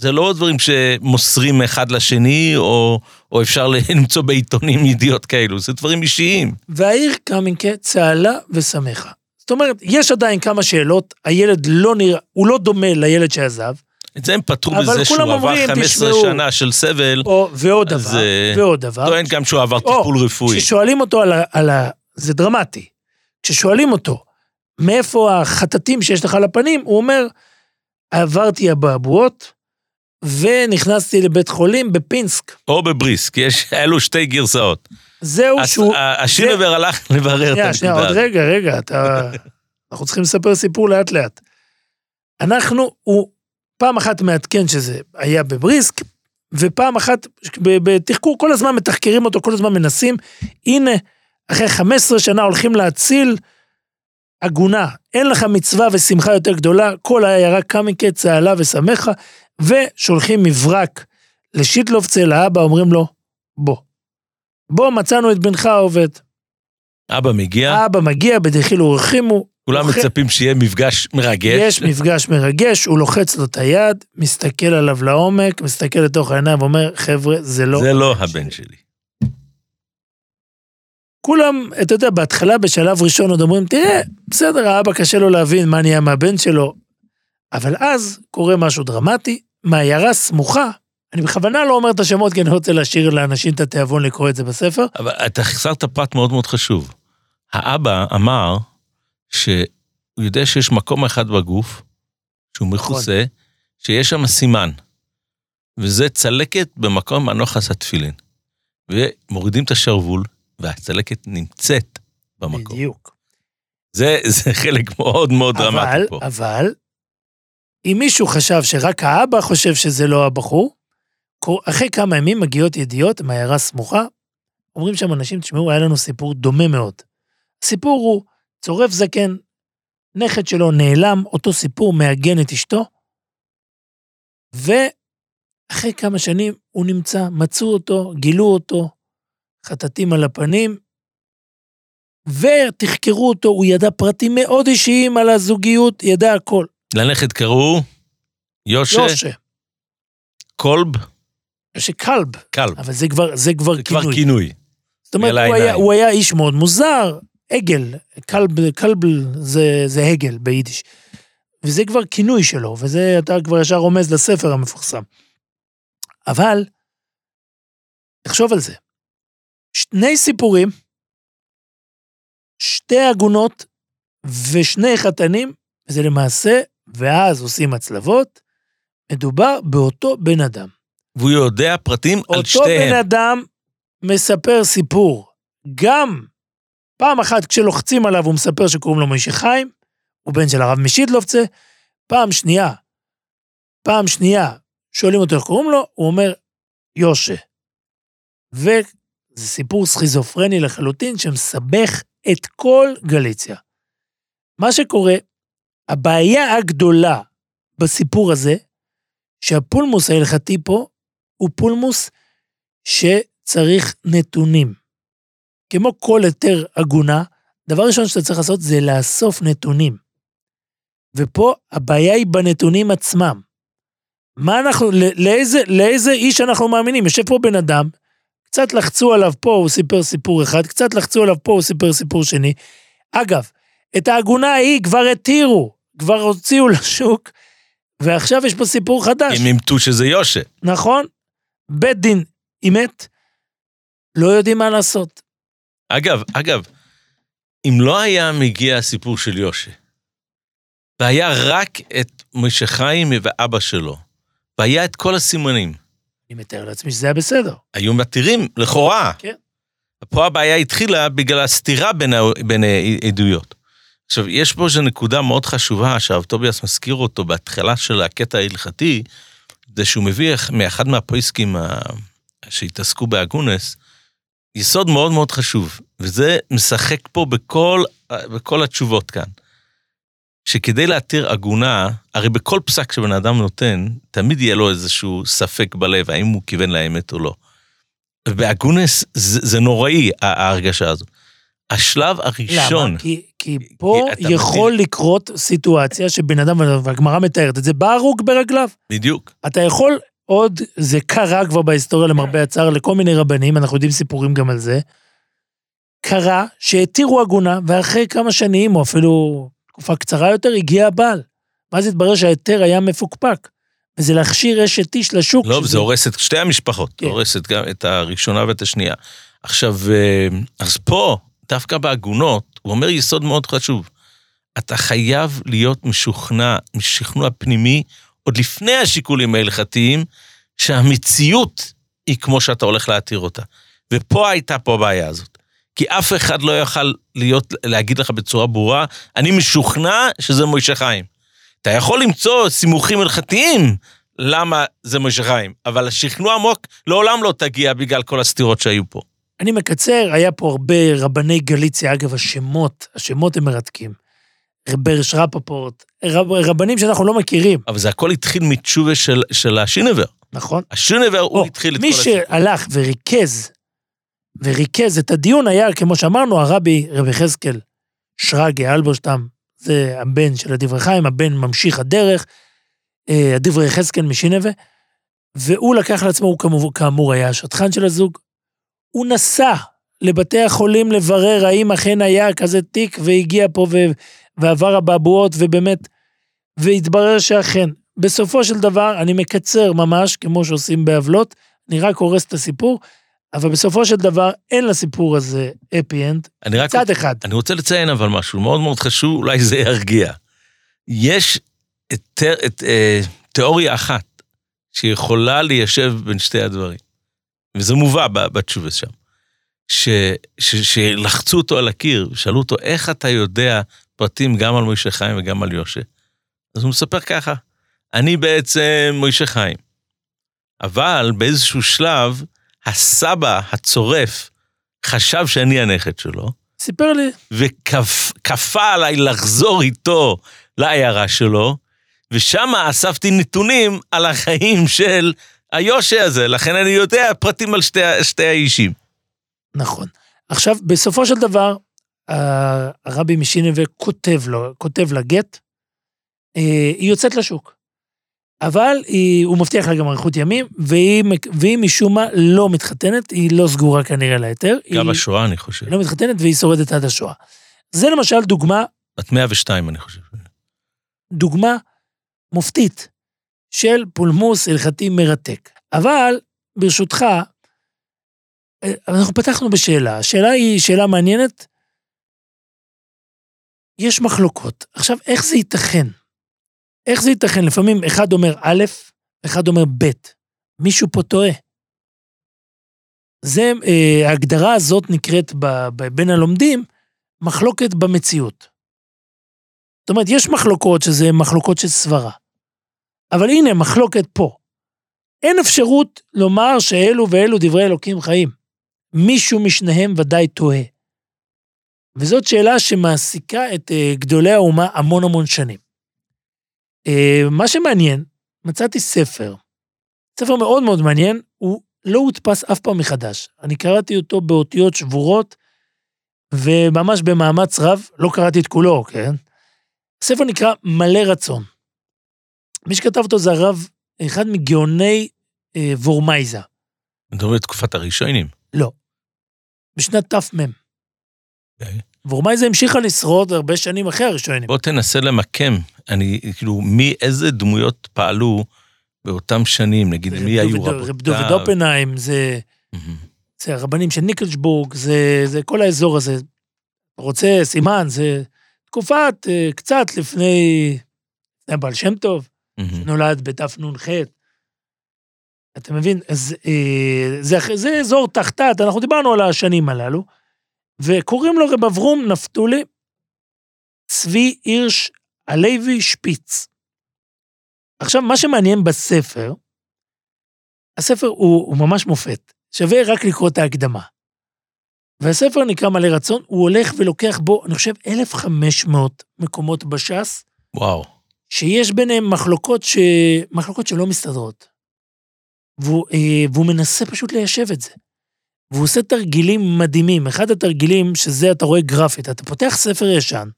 S3: זה לא דברים שמוסרים אחד לשני, או, או אפשר למצוא בעיתונים ידיעות כאלו, זה דברים אישיים.
S2: והעיר קמינקה צהלה ושמחה. זאת אומרת, יש עדיין כמה שאלות, הילד לא נראה, הוא לא דומה לילד שעזב,
S3: את זה הם פתרו בזה שהוא עבר
S2: אומרים,
S3: 15
S2: תשמעו,
S3: שנה של סבל,
S2: או, ועוד
S3: אז,
S2: דבר,
S3: אה,
S2: ועוד דבר.
S3: טוען גם שהוא עבר
S2: או,
S3: טיפול רפואי.
S2: כששואלים אותו על ה, על ה... זה דרמטי. כששואלים אותו, מאיפה החטטים שיש לך על הפנים, הוא אומר, עברתי אבעבועות, ונכנסתי לבית חולים בפינסק.
S3: או בבריסק, יש, אלו שתי גרסאות.
S2: זהו
S3: אז
S2: שהוא...
S3: השילבר הלך לברר את
S2: שנייה, שנייה,
S3: הנקודה
S2: עוד. רגע, רגע, אתה... אנחנו צריכים לספר סיפור לאט לאט. אנחנו, הוא פעם אחת מעדכן שזה היה בבריסק, ופעם אחת בתחקור, כל הזמן מתחקרים אותו, כל הזמן מנסים. הנה, אחרי 15 שנה הולכים להציל עגונה. אין לך מצווה ושמחה יותר גדולה, כל העיירה קמיקה, צהלה ושמחה, ושולחים מברק לשיטלובצה, לאבא, אומרים לו, בוא. בוא, מצאנו את בנך העובד.
S3: אבא מגיע,
S2: האבא מגיע, בדחילו ורחימו,
S3: כולם
S2: לוחץ-
S3: מצפים שיהיה מפגש מרגש.
S2: יש מפגש מרגש, הוא לוחץ לו את היד, מסתכל עליו לעומק, מסתכל לתוך העיניים ואומר, חבר'ה, זה לא...
S3: זה לא הבן שלי.
S2: כולם, אתה יודע, בהתחלה, בשלב ראשון עוד אומרים, תראה, בסדר, האבא קשה לו להבין מה נהיה מהבן שלו, אבל אז קורה משהו דרמטי, מעיירה סמוכה, אני בכוונה לא אומר את השמות כי אני רוצה להשאיר לאנשים את התיאבון לקרוא את זה בספר,
S3: אבל אתה חסרת פרט מאוד מאוד חשוב. האבא אמר שהוא יודע שיש מקום אחד בגוף, שהוא מכוסה, שיש שם סימן. וזה צלקת במקום הנוחס התפילין. ומורידים את השרוול, והצלקת נמצאת במקום.
S2: בדיוק.
S3: זה, זה חלק מאוד מאוד
S2: אבל,
S3: דרמטי פה.
S2: אבל, אם מישהו חשב שרק האבא חושב שזה לא הבחור, אחרי כמה ימים מגיעות ידיעות מעיירה סמוכה, אומרים שם אנשים, תשמעו, היה לנו סיפור דומה מאוד. הסיפור הוא, צורף זקן, נכד שלו נעלם, אותו סיפור מעגן את אשתו, ואחרי כמה שנים הוא נמצא, מצאו אותו, גילו אותו, חטטים על הפנים, ותחקרו אותו, הוא ידע פרטים מאוד אישיים על הזוגיות, ידע הכל.
S3: לנכד קראו יושה
S2: יושה,
S3: קולב
S2: יושה כלב,
S3: קלב.
S2: אבל זה כבר, זה כבר
S3: זה כבר
S2: כינוי.
S3: כינוי.
S2: זאת אומרת, הוא היה. הוא היה איש מאוד מוזר, עגל, כלב, כלב זה, זה הגל ביידיש. וזה כבר כינוי שלו, וזה, אתה כבר ישר רומז לספר המפורסם. אבל, תחשוב על זה. שני סיפורים, שתי עגונות ושני חתנים, וזה למעשה, ואז עושים הצלבות, מדובר באותו בן אדם.
S3: והוא יודע פרטים על
S2: אותו בן
S3: שתיהם.
S2: אדם מספר סיפור. גם פעם אחת כשלוחצים עליו הוא מספר שקוראים לו מוישה חיים, הוא בן של הרב משידלובצה, פעם שנייה, פעם שנייה, שואלים אותו איך קוראים לו, הוא אומר יושה. וזה סיפור סכיזופרני לחלוטין שמסבך את כל גליציה. מה שקורה, הבעיה הגדולה בסיפור הזה, שהפולמוס ההלכתי פה הוא פולמוס שצריך נתונים. כמו כל היתר עגונה, דבר ראשון שאתה צריך לעשות זה לאסוף נתונים. ופה הבעיה היא בנתונים עצמם. מה אנחנו, לא- לאיזה, לאיזה איש אנחנו מאמינים? יושב פה בן אדם, קצת לחצו עליו פה, הוא סיפר סיפור אחד, קצת לחצו עליו פה, הוא סיפר סיפור שני. אגב, את העגונה ההיא כבר התירו, כבר הוציאו לשוק, ועכשיו יש פה סיפור חדש.
S3: הם אימתו שזה יושה.
S2: נכון? בית דין אימת, לא יודעים מה לעשות.
S3: אגב, אגב, אם לא היה מגיע הסיפור של יושה, והיה רק את משה חיים ואבא שלו, והיה את כל הסימנים.
S2: אני מתאר לעצמי שזה היה בסדר.
S3: היו מתירים, לכאורה.
S2: כן.
S3: פה הבעיה התחילה בגלל הסתירה בין העדויות. עכשיו, יש פה איזו נקודה מאוד חשובה שהרב טוביאס מזכיר אותו בהתחלה של הקטע ההלכתי, זה שהוא מביא מאחד מהפויסקים ה- שהתעסקו באגונס, יסוד מאוד מאוד חשוב, וזה משחק פה בכל, בכל התשובות כאן. שכדי להתיר עגונה, הרי בכל פסק שבן אדם נותן, תמיד יהיה לו איזשהו ספק בלב, האם הוא כיוון לאמת או לא. ובאגונס זה, זה נוראי, ההרגשה הזו. השלב הראשון...
S2: למה? כי, כי פה
S3: כי
S2: יכול
S3: מבין-
S2: לקרות סיטואציה שבן אדם, והגמרא מתארת את זה, בא הרוג ברגליו.
S3: בדיוק.
S2: אתה יכול עוד, זה קרה כבר בהיסטוריה למרבה הצער לכל מיני רבנים, אנחנו יודעים סיפורים גם על זה. קרה שהתירו עגונה, ואחרי כמה שנים, או אפילו תקופה קצרה יותר, הגיע הבעל. ואז התברר שההיתר היה מפוקפק. וזה להכשיר אשת איש לשוק.
S3: לא,
S2: שזה-
S3: זה הורס את שתי המשפחות,
S2: כן.
S3: הורס את גם את הראשונה ואת השנייה. עכשיו, אה, אז פה, דווקא בעגונות, הוא אומר יסוד מאוד חשוב. אתה חייב להיות משוכנע, משכנוע פנימי, עוד לפני השיקולים ההלכתיים, שהמציאות היא כמו שאתה הולך להתיר אותה. ופה הייתה פה הבעיה הזאת. כי אף אחד לא יכל להיות, להגיד לך בצורה ברורה, אני משוכנע שזה מוישה חיים. אתה יכול למצוא סימוכים הלכתיים למה זה מוישה חיים, אבל השכנוע עמוק לעולם לא תגיע בגלל כל הסתירות שהיו פה.
S2: אני מקצר, היה פה הרבה רבני גליציה, אגב, השמות, השמות הם מרתקים. ברש רפפורט, רב, רבנים שאנחנו לא מכירים,
S3: אבל זה הכל התחיל מתשובה של, של השינבר.
S2: נכון?
S3: השינבר הוא
S2: או,
S3: התחיל את
S2: מי
S3: כל הסיפור.
S2: שהלך וריכז, וריכז את הדיון היה, כמו שאמרנו, הרבי רבי יחזקאל שרגא אלברשטם, זה הבן של הדברי חיים, הבן ממשיך הדרך, אה, הדברי יחזקאל משינבה, והוא לקח לעצמו, הוא כאמור, כאמור היה השטחן של הזוג, הוא נסע לבתי החולים לברר האם אכן היה כזה תיק והגיע פה ו... ועבר אבעבועות ובאמת, והתברר שאכן. בסופו של דבר, אני מקצר ממש, כמו שעושים בעוולות, אני רק הורס את הסיפור, אבל בסופו של דבר אין לסיפור הזה אפי אנד,
S3: אני רק
S2: צד אחד.
S3: אני רוצה לציין אבל משהו מאוד מאוד חשוב, אולי זה ירגיע. יש את, תא- את, אה, תיאוריה אחת שיכולה ליישב בין שתי הדברים, וזה מובא בתשובה שם. ש, ש, שלחצו אותו על הקיר, שאלו אותו, איך אתה יודע פרטים גם על מוישה חיים וגם על יושה? אז הוא מספר ככה, אני בעצם מוישה חיים, אבל באיזשהו שלב, הסבא הצורף חשב שאני הנכד שלו,
S2: סיפר לי,
S3: וכפה עליי לחזור איתו לעיירה שלו, ושם אספתי נתונים על החיים של היושה הזה, לכן אני יודע פרטים על שתי, שתי האישים.
S2: נכון. עכשיו, בסופו של דבר, הרבי משינבה כותב לו, כותב לה גט, אה, היא יוצאת לשוק. אבל היא, הוא מבטיח לה גם אריכות ימים, והיא, והיא משום מה לא מתחתנת, היא לא סגורה כנראה להיתר.
S3: גם
S2: היא,
S3: השואה, אני חושב.
S2: היא לא מתחתנת והיא שורדת עד השואה. זה למשל דוגמה,
S3: בת 102, אני חושב.
S2: דוגמה מופתית של פולמוס הלכתי מרתק. אבל, ברשותך, אה, אנחנו פתחנו בשאלה. השאלה היא שאלה מעניינת. יש מחלוקות. עכשיו, איך זה ייתכן? איך זה ייתכן? לפעמים אחד אומר א', אחד אומר ב'. מישהו פה טועה. זה, אה, ההגדרה הזאת נקראת בין הלומדים מחלוקת במציאות. זאת אומרת, יש מחלוקות שזה מחלוקות של סברה. אבל הנה, מחלוקת פה. אין אפשרות לומר שאלו ואלו דברי אלוקים חיים. מישהו משניהם ודאי טועה. וזאת שאלה שמעסיקה את uh, גדולי האומה המון המון שנים. Uh, מה שמעניין, מצאתי ספר, ספר מאוד מאוד מעניין, הוא לא הודפס אף פעם מחדש. אני קראתי אותו באותיות שבורות, וממש במאמץ רב, לא קראתי את כולו, כן? הספר נקרא מלא רצון. מי שכתב אותו זה הרב, אחד מגאוני אה, וורמייזה,
S3: אני מדבר על תקופת הראשונים.
S2: בשנת תמ"ם.
S3: אוקיי.
S2: וורמייזה המשיכה לשרוד הרבה שנים אחרי הראשונים.
S3: בוא תנסה למקם, אני, כאילו, מי, איזה דמויות פעלו באותם שנים, נגיד, מי היו רבותיו?
S2: רב דוד אופנהיים, זה,
S3: מהמם.
S2: זה הרבנים של ניקלשבורג, זה, זה כל האזור הזה. רוצה, סימן, זה תקופת אה, קצת לפני, לפני הבעל שם טוב,
S3: מהמם.
S2: נולד בתנ"ח. אתה מבין? אז אה, זה, זה אזור תחתת, אנחנו דיברנו על השנים הללו, וקוראים לו רב אברום נפתולי צבי הירש הלוי שפיץ. עכשיו, מה שמעניין בספר, הספר הוא, הוא ממש מופת, שווה רק לקרוא את ההקדמה. והספר נקרא מלא רצון, הוא הולך ולוקח בו, אני חושב, 1,500 מקומות בש"ס,
S3: וואו.
S2: שיש ביניהם מחלוקות, ש... מחלוקות שלא מסתדרות. והוא, אה, והוא מנסה פשוט ליישב את זה. והוא עושה תרגילים מדהימים. אחד התרגילים, שזה, אתה רואה גרפית, אתה פותח ספר ישן,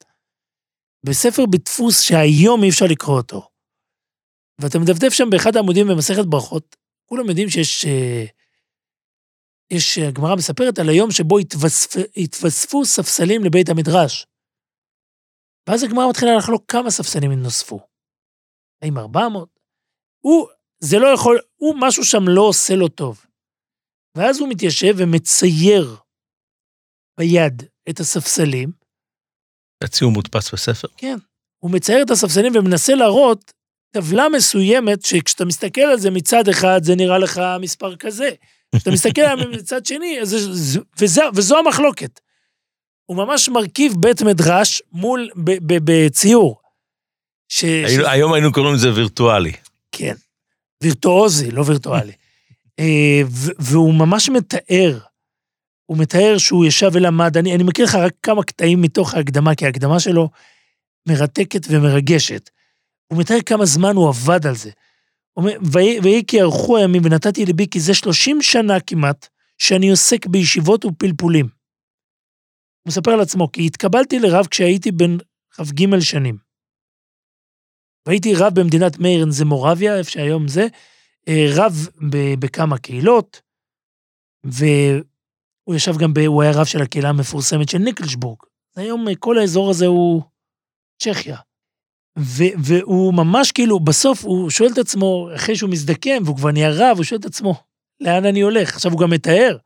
S2: בספר בדפוס שהיום אי אפשר לקרוא אותו, ואתה מדפדף שם באחד העמודים במסכת ברכות, כולם יודעים שיש... אה, יש, הגמרא מספרת על היום שבו התווספ, התווספו ספסלים לבית המדרש. ואז הגמרא מתחילה לחלוק כמה ספסלים נוספו. האם 400? הוא, זה לא יכול, הוא, משהו שם לא עושה לו טוב. ואז הוא מתיישב ומצייר ביד את הספסלים.
S3: הציור מודפס בספר?
S2: כן. הוא מצייר את הספסלים ומנסה להראות טבלה מסוימת, שכשאתה מסתכל על זה מצד אחד, זה נראה לך מספר כזה. כשאתה מסתכל עליו מצד שני, אז זה, וזו, וזו המחלוקת. הוא ממש מרכיב בית מדרש מול, בציור. ש,
S3: היינו,
S2: ש...
S3: היום היינו קוראים לזה וירטואלי.
S2: כן. וירטואוזי, לא וירטואלי. אה, והוא ממש מתאר, הוא מתאר שהוא ישב ולמד, אני, אני מכיר לך רק כמה קטעים מתוך ההקדמה, כי ההקדמה שלו מרתקת ומרגשת. הוא מתאר כמה זמן הוא עבד על זה. ויהי כי ארכו הימים ונתתי ליבי, כי זה 30 שנה כמעט, שאני עוסק בישיבות ופלפולים. הוא מספר על עצמו, כי התקבלתי לרב כשהייתי בן כ"ג שנים. והייתי רב במדינת מיירן, זה מורביה, איפה שהיום זה, אה, רב בכמה קהילות, והוא ישב גם, ב, הוא היה רב של הקהילה המפורסמת של ניקלשבורג. היום אה, כל האזור הזה הוא צ'כיה. ו- והוא ממש כאילו, בסוף הוא שואל את עצמו, אחרי שהוא מזדקן והוא כבר נהיה רב, הוא שואל את עצמו, לאן אני הולך? עכשיו הוא גם מתאר,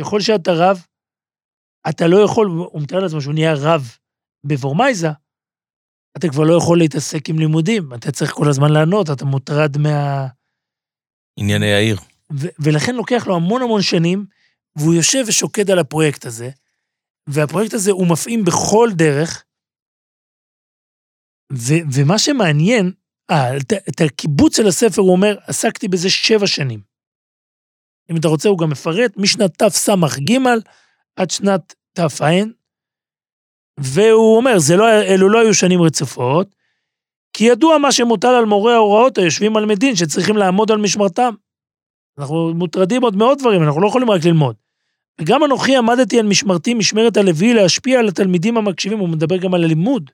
S2: ככל שאתה רב, אתה לא יכול, הוא מתאר לעצמו שהוא נהיה רב בוורמייזה, אתה כבר לא יכול להתעסק עם לימודים, אתה צריך כל הזמן לענות, אתה מוטרד מה...
S3: ענייני העיר.
S2: ו- ולכן לוקח לו המון המון שנים, והוא יושב ושוקד על הפרויקט הזה, והפרויקט הזה הוא מפעים בכל דרך, ו- ומה שמעניין, אה, את, את הקיבוץ של הספר הוא אומר, עסקתי בזה שבע שנים. אם אתה רוצה, הוא גם מפרט, משנת תס"ג עד שנת תע"ע, והוא אומר, לא, אלו לא היו שנים רצופות, כי ידוע מה שמוטל על מורי ההוראות היושבים על מדין, שצריכים לעמוד על משמרתם. אנחנו מוטרדים עוד מאוד דברים, אנחנו לא יכולים רק ללמוד. וגם אנוכי עמדתי על משמרתי, משמרת הלוי, להשפיע על התלמידים המקשיבים, הוא מדבר גם על הלימוד.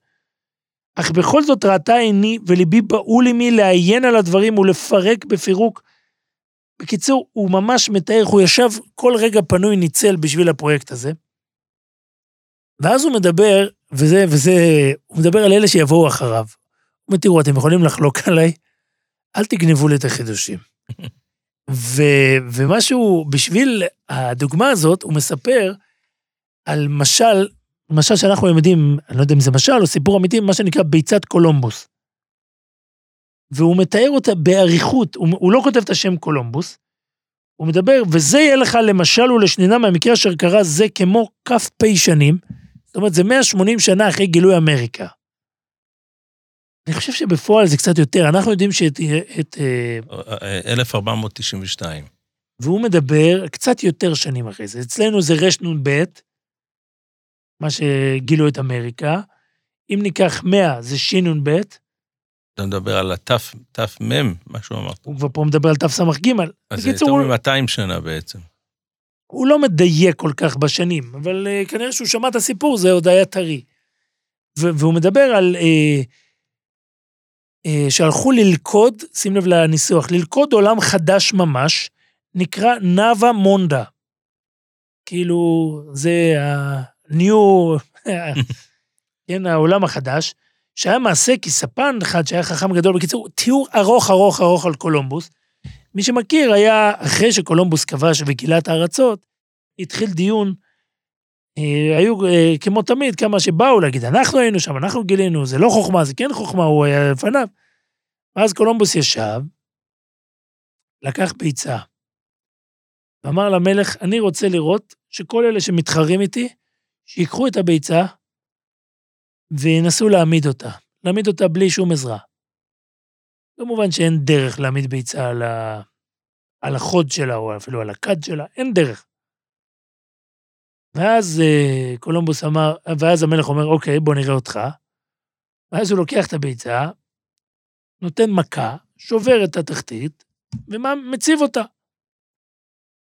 S2: אך בכל זאת ראתה עיני וליבי בהול עמי לעיין על הדברים ולפרק בפירוק. בקיצור, הוא ממש מתאר, הוא ישב כל רגע פנוי ניצל בשביל הפרויקט הזה. ואז הוא מדבר, וזה, וזה, הוא מדבר על אלה שיבואו אחריו. הוא אומר, תראו, אתם יכולים לחלוק עליי, אל תגנבו לי את החידושים. ו, ומשהו, בשביל הדוגמה הזאת, הוא מספר על משל, משל שאנחנו יודעים, אני לא יודע אם זה משל או סיפור אמיתי, מה שנקרא ביצת קולומבוס. והוא מתאר אותה באריכות, הוא, הוא לא כותב את השם קולומבוס, הוא מדבר, וזה יהיה לך למשל ולשנינה מהמקרה אשר קרה זה כמו כ"פ שנים, זאת אומרת, זה 180 שנה אחרי גילוי אמריקה. אני חושב שבפועל זה קצת יותר, אנחנו יודעים שאת... את,
S3: 1492.
S2: אה, והוא מדבר קצת יותר שנים אחרי זה. אצלנו זה רנ"ב, מה שגילו את אמריקה. אם ניקח 100, זה שנ"ב.
S3: אתה מדבר על הת"מ, מה שהוא אמר.
S2: הוא כבר פה מדבר על תס"ג.
S3: אז זה יותר מ-200 שנה בעצם.
S2: הוא לא מדייק כל כך בשנים, אבל uh, כנראה שהוא שמע את הסיפור, זה עוד היה טרי. והוא מדבר על... Uh, uh, שהלכו ללכוד, שים לב לניסוח, ללכוד עולם חדש ממש, נקרא נאווה מונדה. כאילו, זה ה-new, כן, העולם החדש, שהיה מעשה כי ספן אחד שהיה חכם גדול, בקיצור, תיאור ארוך ארוך ארוך על קולומבוס, מי שמכיר היה, אחרי שקולומבוס כבש וגילה את הארצות, התחיל דיון, אה, היו אה, כמו תמיד כמה שבאו להגיד, אנחנו היינו שם, אנחנו גילינו, זה לא חוכמה, זה כן חוכמה, הוא היה לפניו. ואז קולומבוס ישב, לקח ביצה, ואמר למלך, אני רוצה לראות שכל אלה שמתחרים איתי, שיקחו את הביצה וינסו להעמיד אותה. להעמיד אותה בלי שום עזרה. כמובן שאין דרך להעמיד ביצה על, ה... על החוד שלה, או אפילו על הכד שלה, אין דרך. ואז אה, קולומבוס אמר, ואז המלך אומר, אוקיי, בוא נראה אותך. ואז הוא לוקח את הביצה, נותן מכה, שובר את התחתית, ומציב אותה.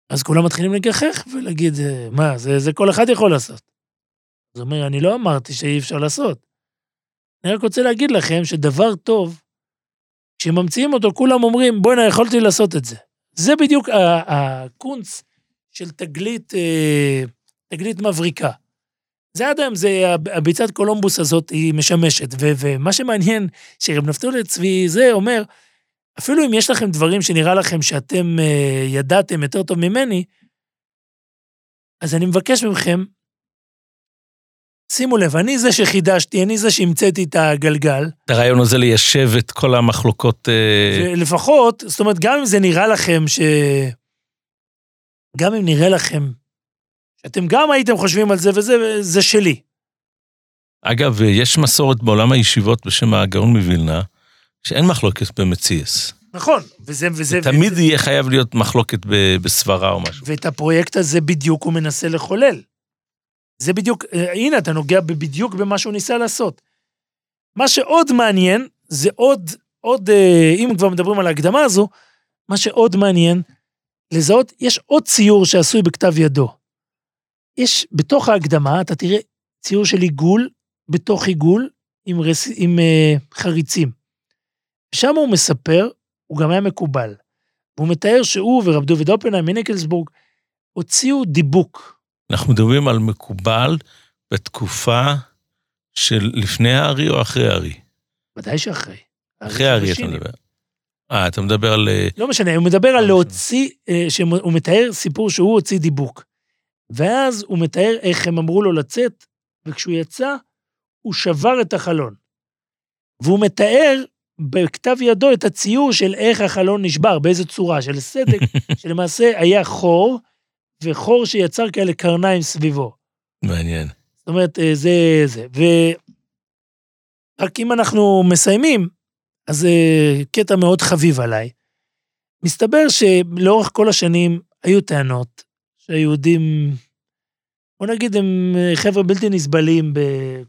S2: אז כולם מתחילים לגחך ולהגיד, מה, זה, זה כל אחד יכול לעשות. אז הוא אומר, אני לא אמרתי שאי אפשר לעשות. אני רק רוצה להגיד לכם שדבר טוב, כשממציאים אותו, כולם אומרים, בוא'נה, יכולתי לעשות את זה. זה בדיוק הקונץ של תגלית, אה, תגלית מבריקה. זה עד היום, זה הביצת קולומבוס הזאת, היא משמשת. ומה שמעניין, שרב נפתולי צבי זה אומר, אפילו אם יש לכם דברים שנראה לכם שאתם אה, ידעתם יותר טוב ממני, אז אני מבקש מכם, שימו לב, אני זה שחידשתי, אני זה שהמצאתי את הגלגל.
S3: הרעיון הזה ליישב את כל המחלוקות...
S2: אה... לפחות, זאת אומרת, גם אם זה נראה לכם ש... גם אם נראה לכם שאתם גם הייתם חושבים על זה וזה, זה שלי.
S3: אגב, יש מסורת בעולם הישיבות בשם הגאון מווילנה, שאין מחלוקת במציאס.
S2: נכון, וזה... וזה
S3: תמיד
S2: וזה,
S3: יהיה חייב להיות מחלוקת בסברה או משהו.
S2: ואת הפרויקט הזה בדיוק הוא מנסה לחולל. זה בדיוק, אה, הנה, אתה נוגע בדיוק במה שהוא ניסה לעשות. מה שעוד מעניין, זה עוד, עוד, אה, אם כבר מדברים על ההקדמה הזו, מה שעוד מעניין, לזהות, יש עוד ציור שעשוי בכתב ידו. יש, בתוך ההקדמה, אתה תראה ציור של עיגול, בתוך עיגול, עם, רס, עם uh, חריצים. שם הוא מספר, הוא גם היה מקובל. והוא מתאר שהוא ורב דוד אופנהיים מניקלסבורג הוציאו דיבוק.
S3: אנחנו מדברים על מקובל בתקופה של לפני הארי או אחרי הארי?
S2: ודאי שאחרי.
S3: אחרי הארי אתה מדבר. אה, אתה מדבר על... אה,
S2: לא משנה, הוא מדבר על לא להוציא, אה, שהוא מתאר סיפור שהוא הוציא דיבוק. ואז הוא מתאר איך הם אמרו לו לצאת, וכשהוא יצא, הוא שבר את החלון. והוא מתאר בכתב ידו את הציור של איך החלון נשבר, באיזה צורה, של סדק, שלמעשה היה חור, וחור שיצר כאלה קרניים סביבו.
S3: מעניין.
S2: זאת אומרת, אה, זה זה. ורק אם אנחנו מסיימים, אז זה אה, קטע מאוד חביב עליי. מסתבר שלאורך כל השנים היו טענות שהיהודים, בוא נגיד, הם אה, חבר'ה בלתי נסבלים,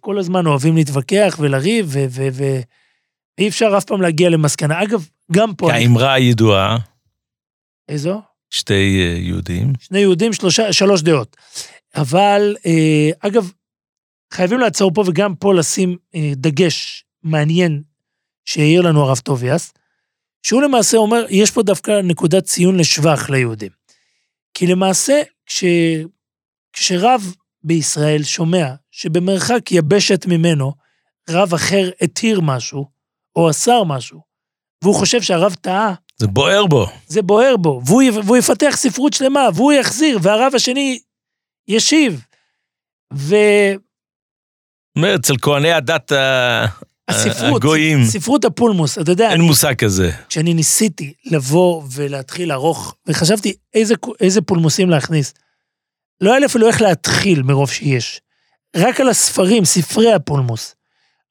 S2: כל הזמן אוהבים להתווכח ולריב, ואי אפשר אף פעם להגיע למסקנה. אגב, גם פה...
S3: האמרה הידועה.
S2: איזו?
S3: שתי אה, יהודים.
S2: שני יהודים, שלושה, שלוש דעות. אבל, אה, אגב, חייבים לעצור פה וגם פה לשים דגש מעניין שהעיר לנו הרב טוביאס, שהוא למעשה אומר, יש פה דווקא נקודת ציון לשבח ליהודים. כי למעשה, כש, כשרב בישראל שומע שבמרחק יבשת ממנו, רב אחר התיר משהו, או אסר משהו, והוא חושב שהרב טעה,
S3: זה בוער בו.
S2: זה בוער בו, והוא, והוא יפתח ספרות שלמה, והוא יחזיר, והרב השני ישיב. ו...
S3: אצל כהני הדת
S2: הספרות,
S3: הגויים.
S2: ספרות הפולמוס, אתה יודע...
S3: אין מושג כזה.
S2: כשאני ניסיתי לבוא ולהתחיל לערוך, וחשבתי איזה, איזה פולמוסים להכניס, לא היה לי אפילו איך להתחיל מרוב שיש. רק על הספרים, ספרי הפולמוס.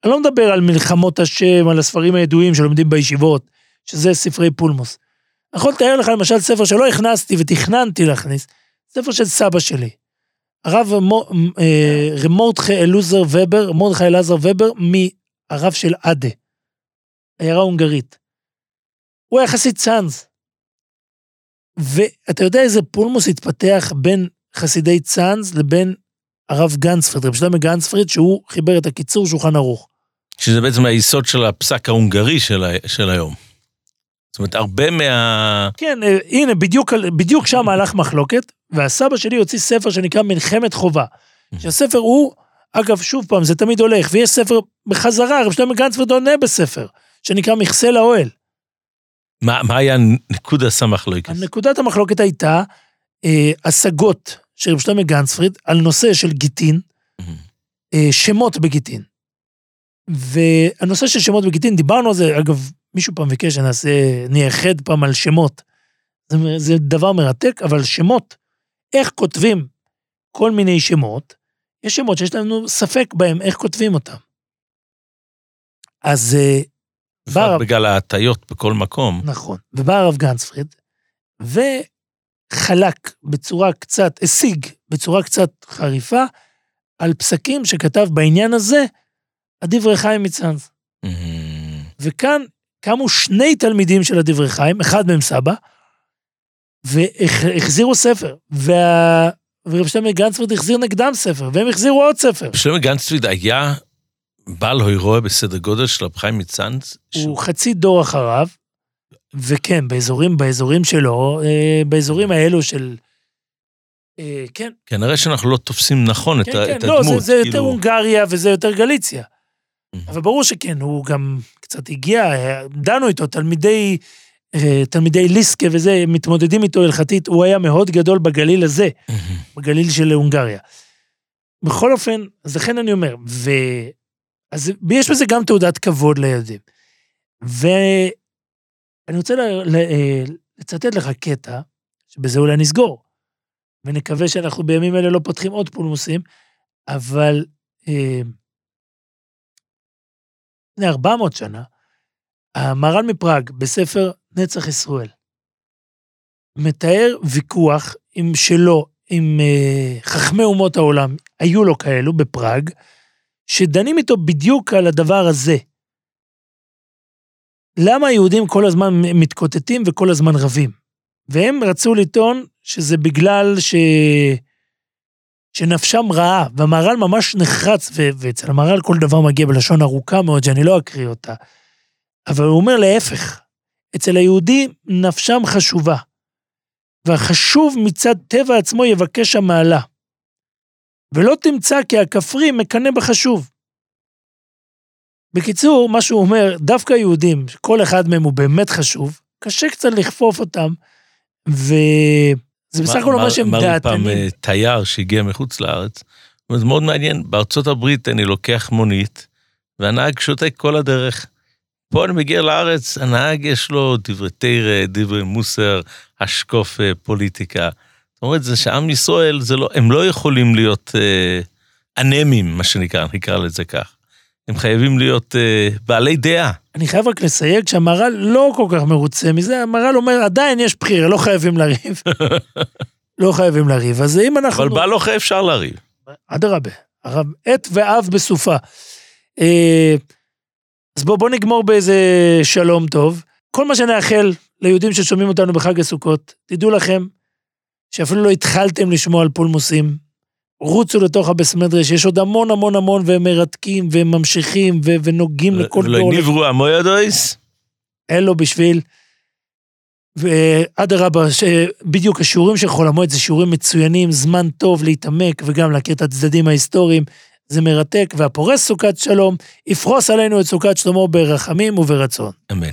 S2: אני לא מדבר על מלחמות השם, על הספרים הידועים שלומדים בישיבות, שזה ספרי פולמוס. אני יכול לתאר לך למשל ספר שלא הכנסתי ותכננתי להכניס, ספר של סבא שלי. הרב אה, מורדכי אלוזר ובר, מורדכי אלעזר ובר, הרב של עדה, עיירה הונגרית. הוא היה חסיד צאנז. ואתה יודע איזה פולמוס התפתח בין חסידי צאנז לבין הרב גנצפריד, רב שלמה גנצפריד, שהוא חיבר את הקיצור שולחן ערוך.
S3: שזה בעצם היסוד של הפסק ההונגרי של, ה... של היום. זאת אומרת, הרבה מה...
S2: כן, אה, הנה, בדיוק, בדיוק שם הלך מחלוקת, והסבא שלי הוציא ספר שנקרא מלחמת חובה. Mm. שהספר הוא אגב, שוב פעם, זה תמיד הולך, ויש ספר בחזרה, רב שלמה גנצפרד עונה בספר, שנקרא מכסה לאוהל.
S3: מה, מה היה נקודת המחלוקת?
S2: נקודת המחלוקת הייתה אה, השגות של רב שלמה גנצפריד על נושא של גיטין, אה, שמות בגיטין. והנושא של שמות בגיטין, דיברנו על זה, אגב, מישהו פעם ביקש שנעשה, נייחד פעם על שמות. זה, זה דבר מרתק, אבל שמות, איך כותבים כל מיני שמות, יש שמות שיש לנו ספק בהם, איך כותבים אותם. אז אה, בא
S3: בפרט
S2: הרב,
S3: בגלל ההטיות בכל מקום.
S2: נכון, ובא הרב גנצפריד, וחלק בצורה קצת, השיג בצורה קצת חריפה, על פסקים שכתב בעניין הזה הדברי חיים מצאנז.
S3: אמ,
S2: וכאן קמו שני תלמידים של הדברי חיים, אחד מהם סבא, והחזירו ספר, וה... ורב שלמה גנצפרד החזיר נגדם ספר, והם החזירו עוד ספר.
S3: שלמה גנצפריד היה בעל הוירואה בסדר גודל של רב חיים מצאנז.
S2: הוא חצי דור אחריו, וכן, באזורים, באזורים שלו, אה, באזורים האלו של... אה, כן,
S3: כנראה שאנחנו לא תופסים נכון את
S2: כן,
S3: ה-
S2: כן,
S3: את
S2: לא,
S3: הדמות.
S2: זה, זה יותר
S3: כאילו-
S2: הונגריה וזה יותר גליציה. אבל ברור שכן, הוא גם קצת הגיע, דנו איתו, תלמידי, אה, תלמידי ליסקה וזה, מתמודדים איתו הלכתית, הוא היה מאוד גדול בגליל הזה, בגליל של הונגריה. בכל אופן, אז לכן אני אומר, ו... אז יש בזה גם תעודת כבוד לילדים. ואני רוצה ל... ל... אה, לצטט לך קטע, שבזה אולי נסגור, ונקווה שאנחנו בימים אלה לא פותחים עוד פולמוסים, אבל אה, לפני 400 שנה, המהר"ל מפראג, בספר נצח ישראל, מתאר ויכוח עם שלו, עם אה, חכמי אומות העולם, היו לו כאלו בפראג, שדנים איתו בדיוק על הדבר הזה. למה היהודים כל הזמן מתקוטטים וכל הזמן רבים? והם רצו לטעון שזה בגלל ש... שנפשם רעה, והמהר"ל ממש נחרץ, ו... ואצל המהר"ל כל דבר מגיע בלשון ארוכה מאוד, שאני לא אקריא אותה. אבל הוא אומר להפך, אצל היהודי נפשם חשובה, והחשוב מצד טבע עצמו יבקש המעלה. ולא תמצא כי הכפרי מקנא בחשוב. בקיצור, מה שהוא אומר, דווקא היהודים, כל אחד מהם הוא באמת חשוב, קשה קצת לכפוף אותם, וזה בסך הכל אומר שהם
S3: אמר לי פעם
S2: דעתנים.
S3: אה, תייר שהגיע מחוץ לארץ, זה מאוד מעניין, בארצות הברית אני לוקח מונית, והנהג שותק כל הדרך. פה אני מגיע לארץ, הנהג יש לו דברי תרא, דברי מוסר, השקוף אה, פוליטיקה. זאת אומרת, זה שעם ישראל, זה לא, הם לא יכולים להיות אה, אנמים, מה שנקרא, נקרא לזה כך. הם חייבים להיות אה, בעלי דעה.
S2: אני חייב רק לסייג שהמהר"ל לא כל כך מרוצה מזה, המהר"ל אומר, עדיין יש בחירה, לא חייבים לריב. לא חייבים לריב, אז אם אנחנו...
S3: אבל בהלוכה אפשר לריב.
S2: אדרבה, הרב עת ואב בסופה. אה, אז בואו בוא נגמור באיזה שלום טוב. כל מה שנאחל ליהודים ששומעים אותנו בחג הסוכות, תדעו לכם שאפילו לא התחלתם לשמוע על פולמוסים, רוצו לתוך הבסמדרש, יש עוד המון המון המון, והם מרתקים, והם ממשיכים, ו- ונוגעים לכל
S3: ולא
S2: דור.
S3: נברו עמו ידויס.
S2: אלו בשביל... ואדרבה, ש- בדיוק השיעורים של חול המועד זה שיעורים מצוינים, זמן טוב להתעמק וגם להכיר את הצדדים ההיסטוריים. זה מרתק, והפורס סוכת שלום, יפרוס עלינו את סוכת שלמה ברחמים וברצון.
S3: אמן.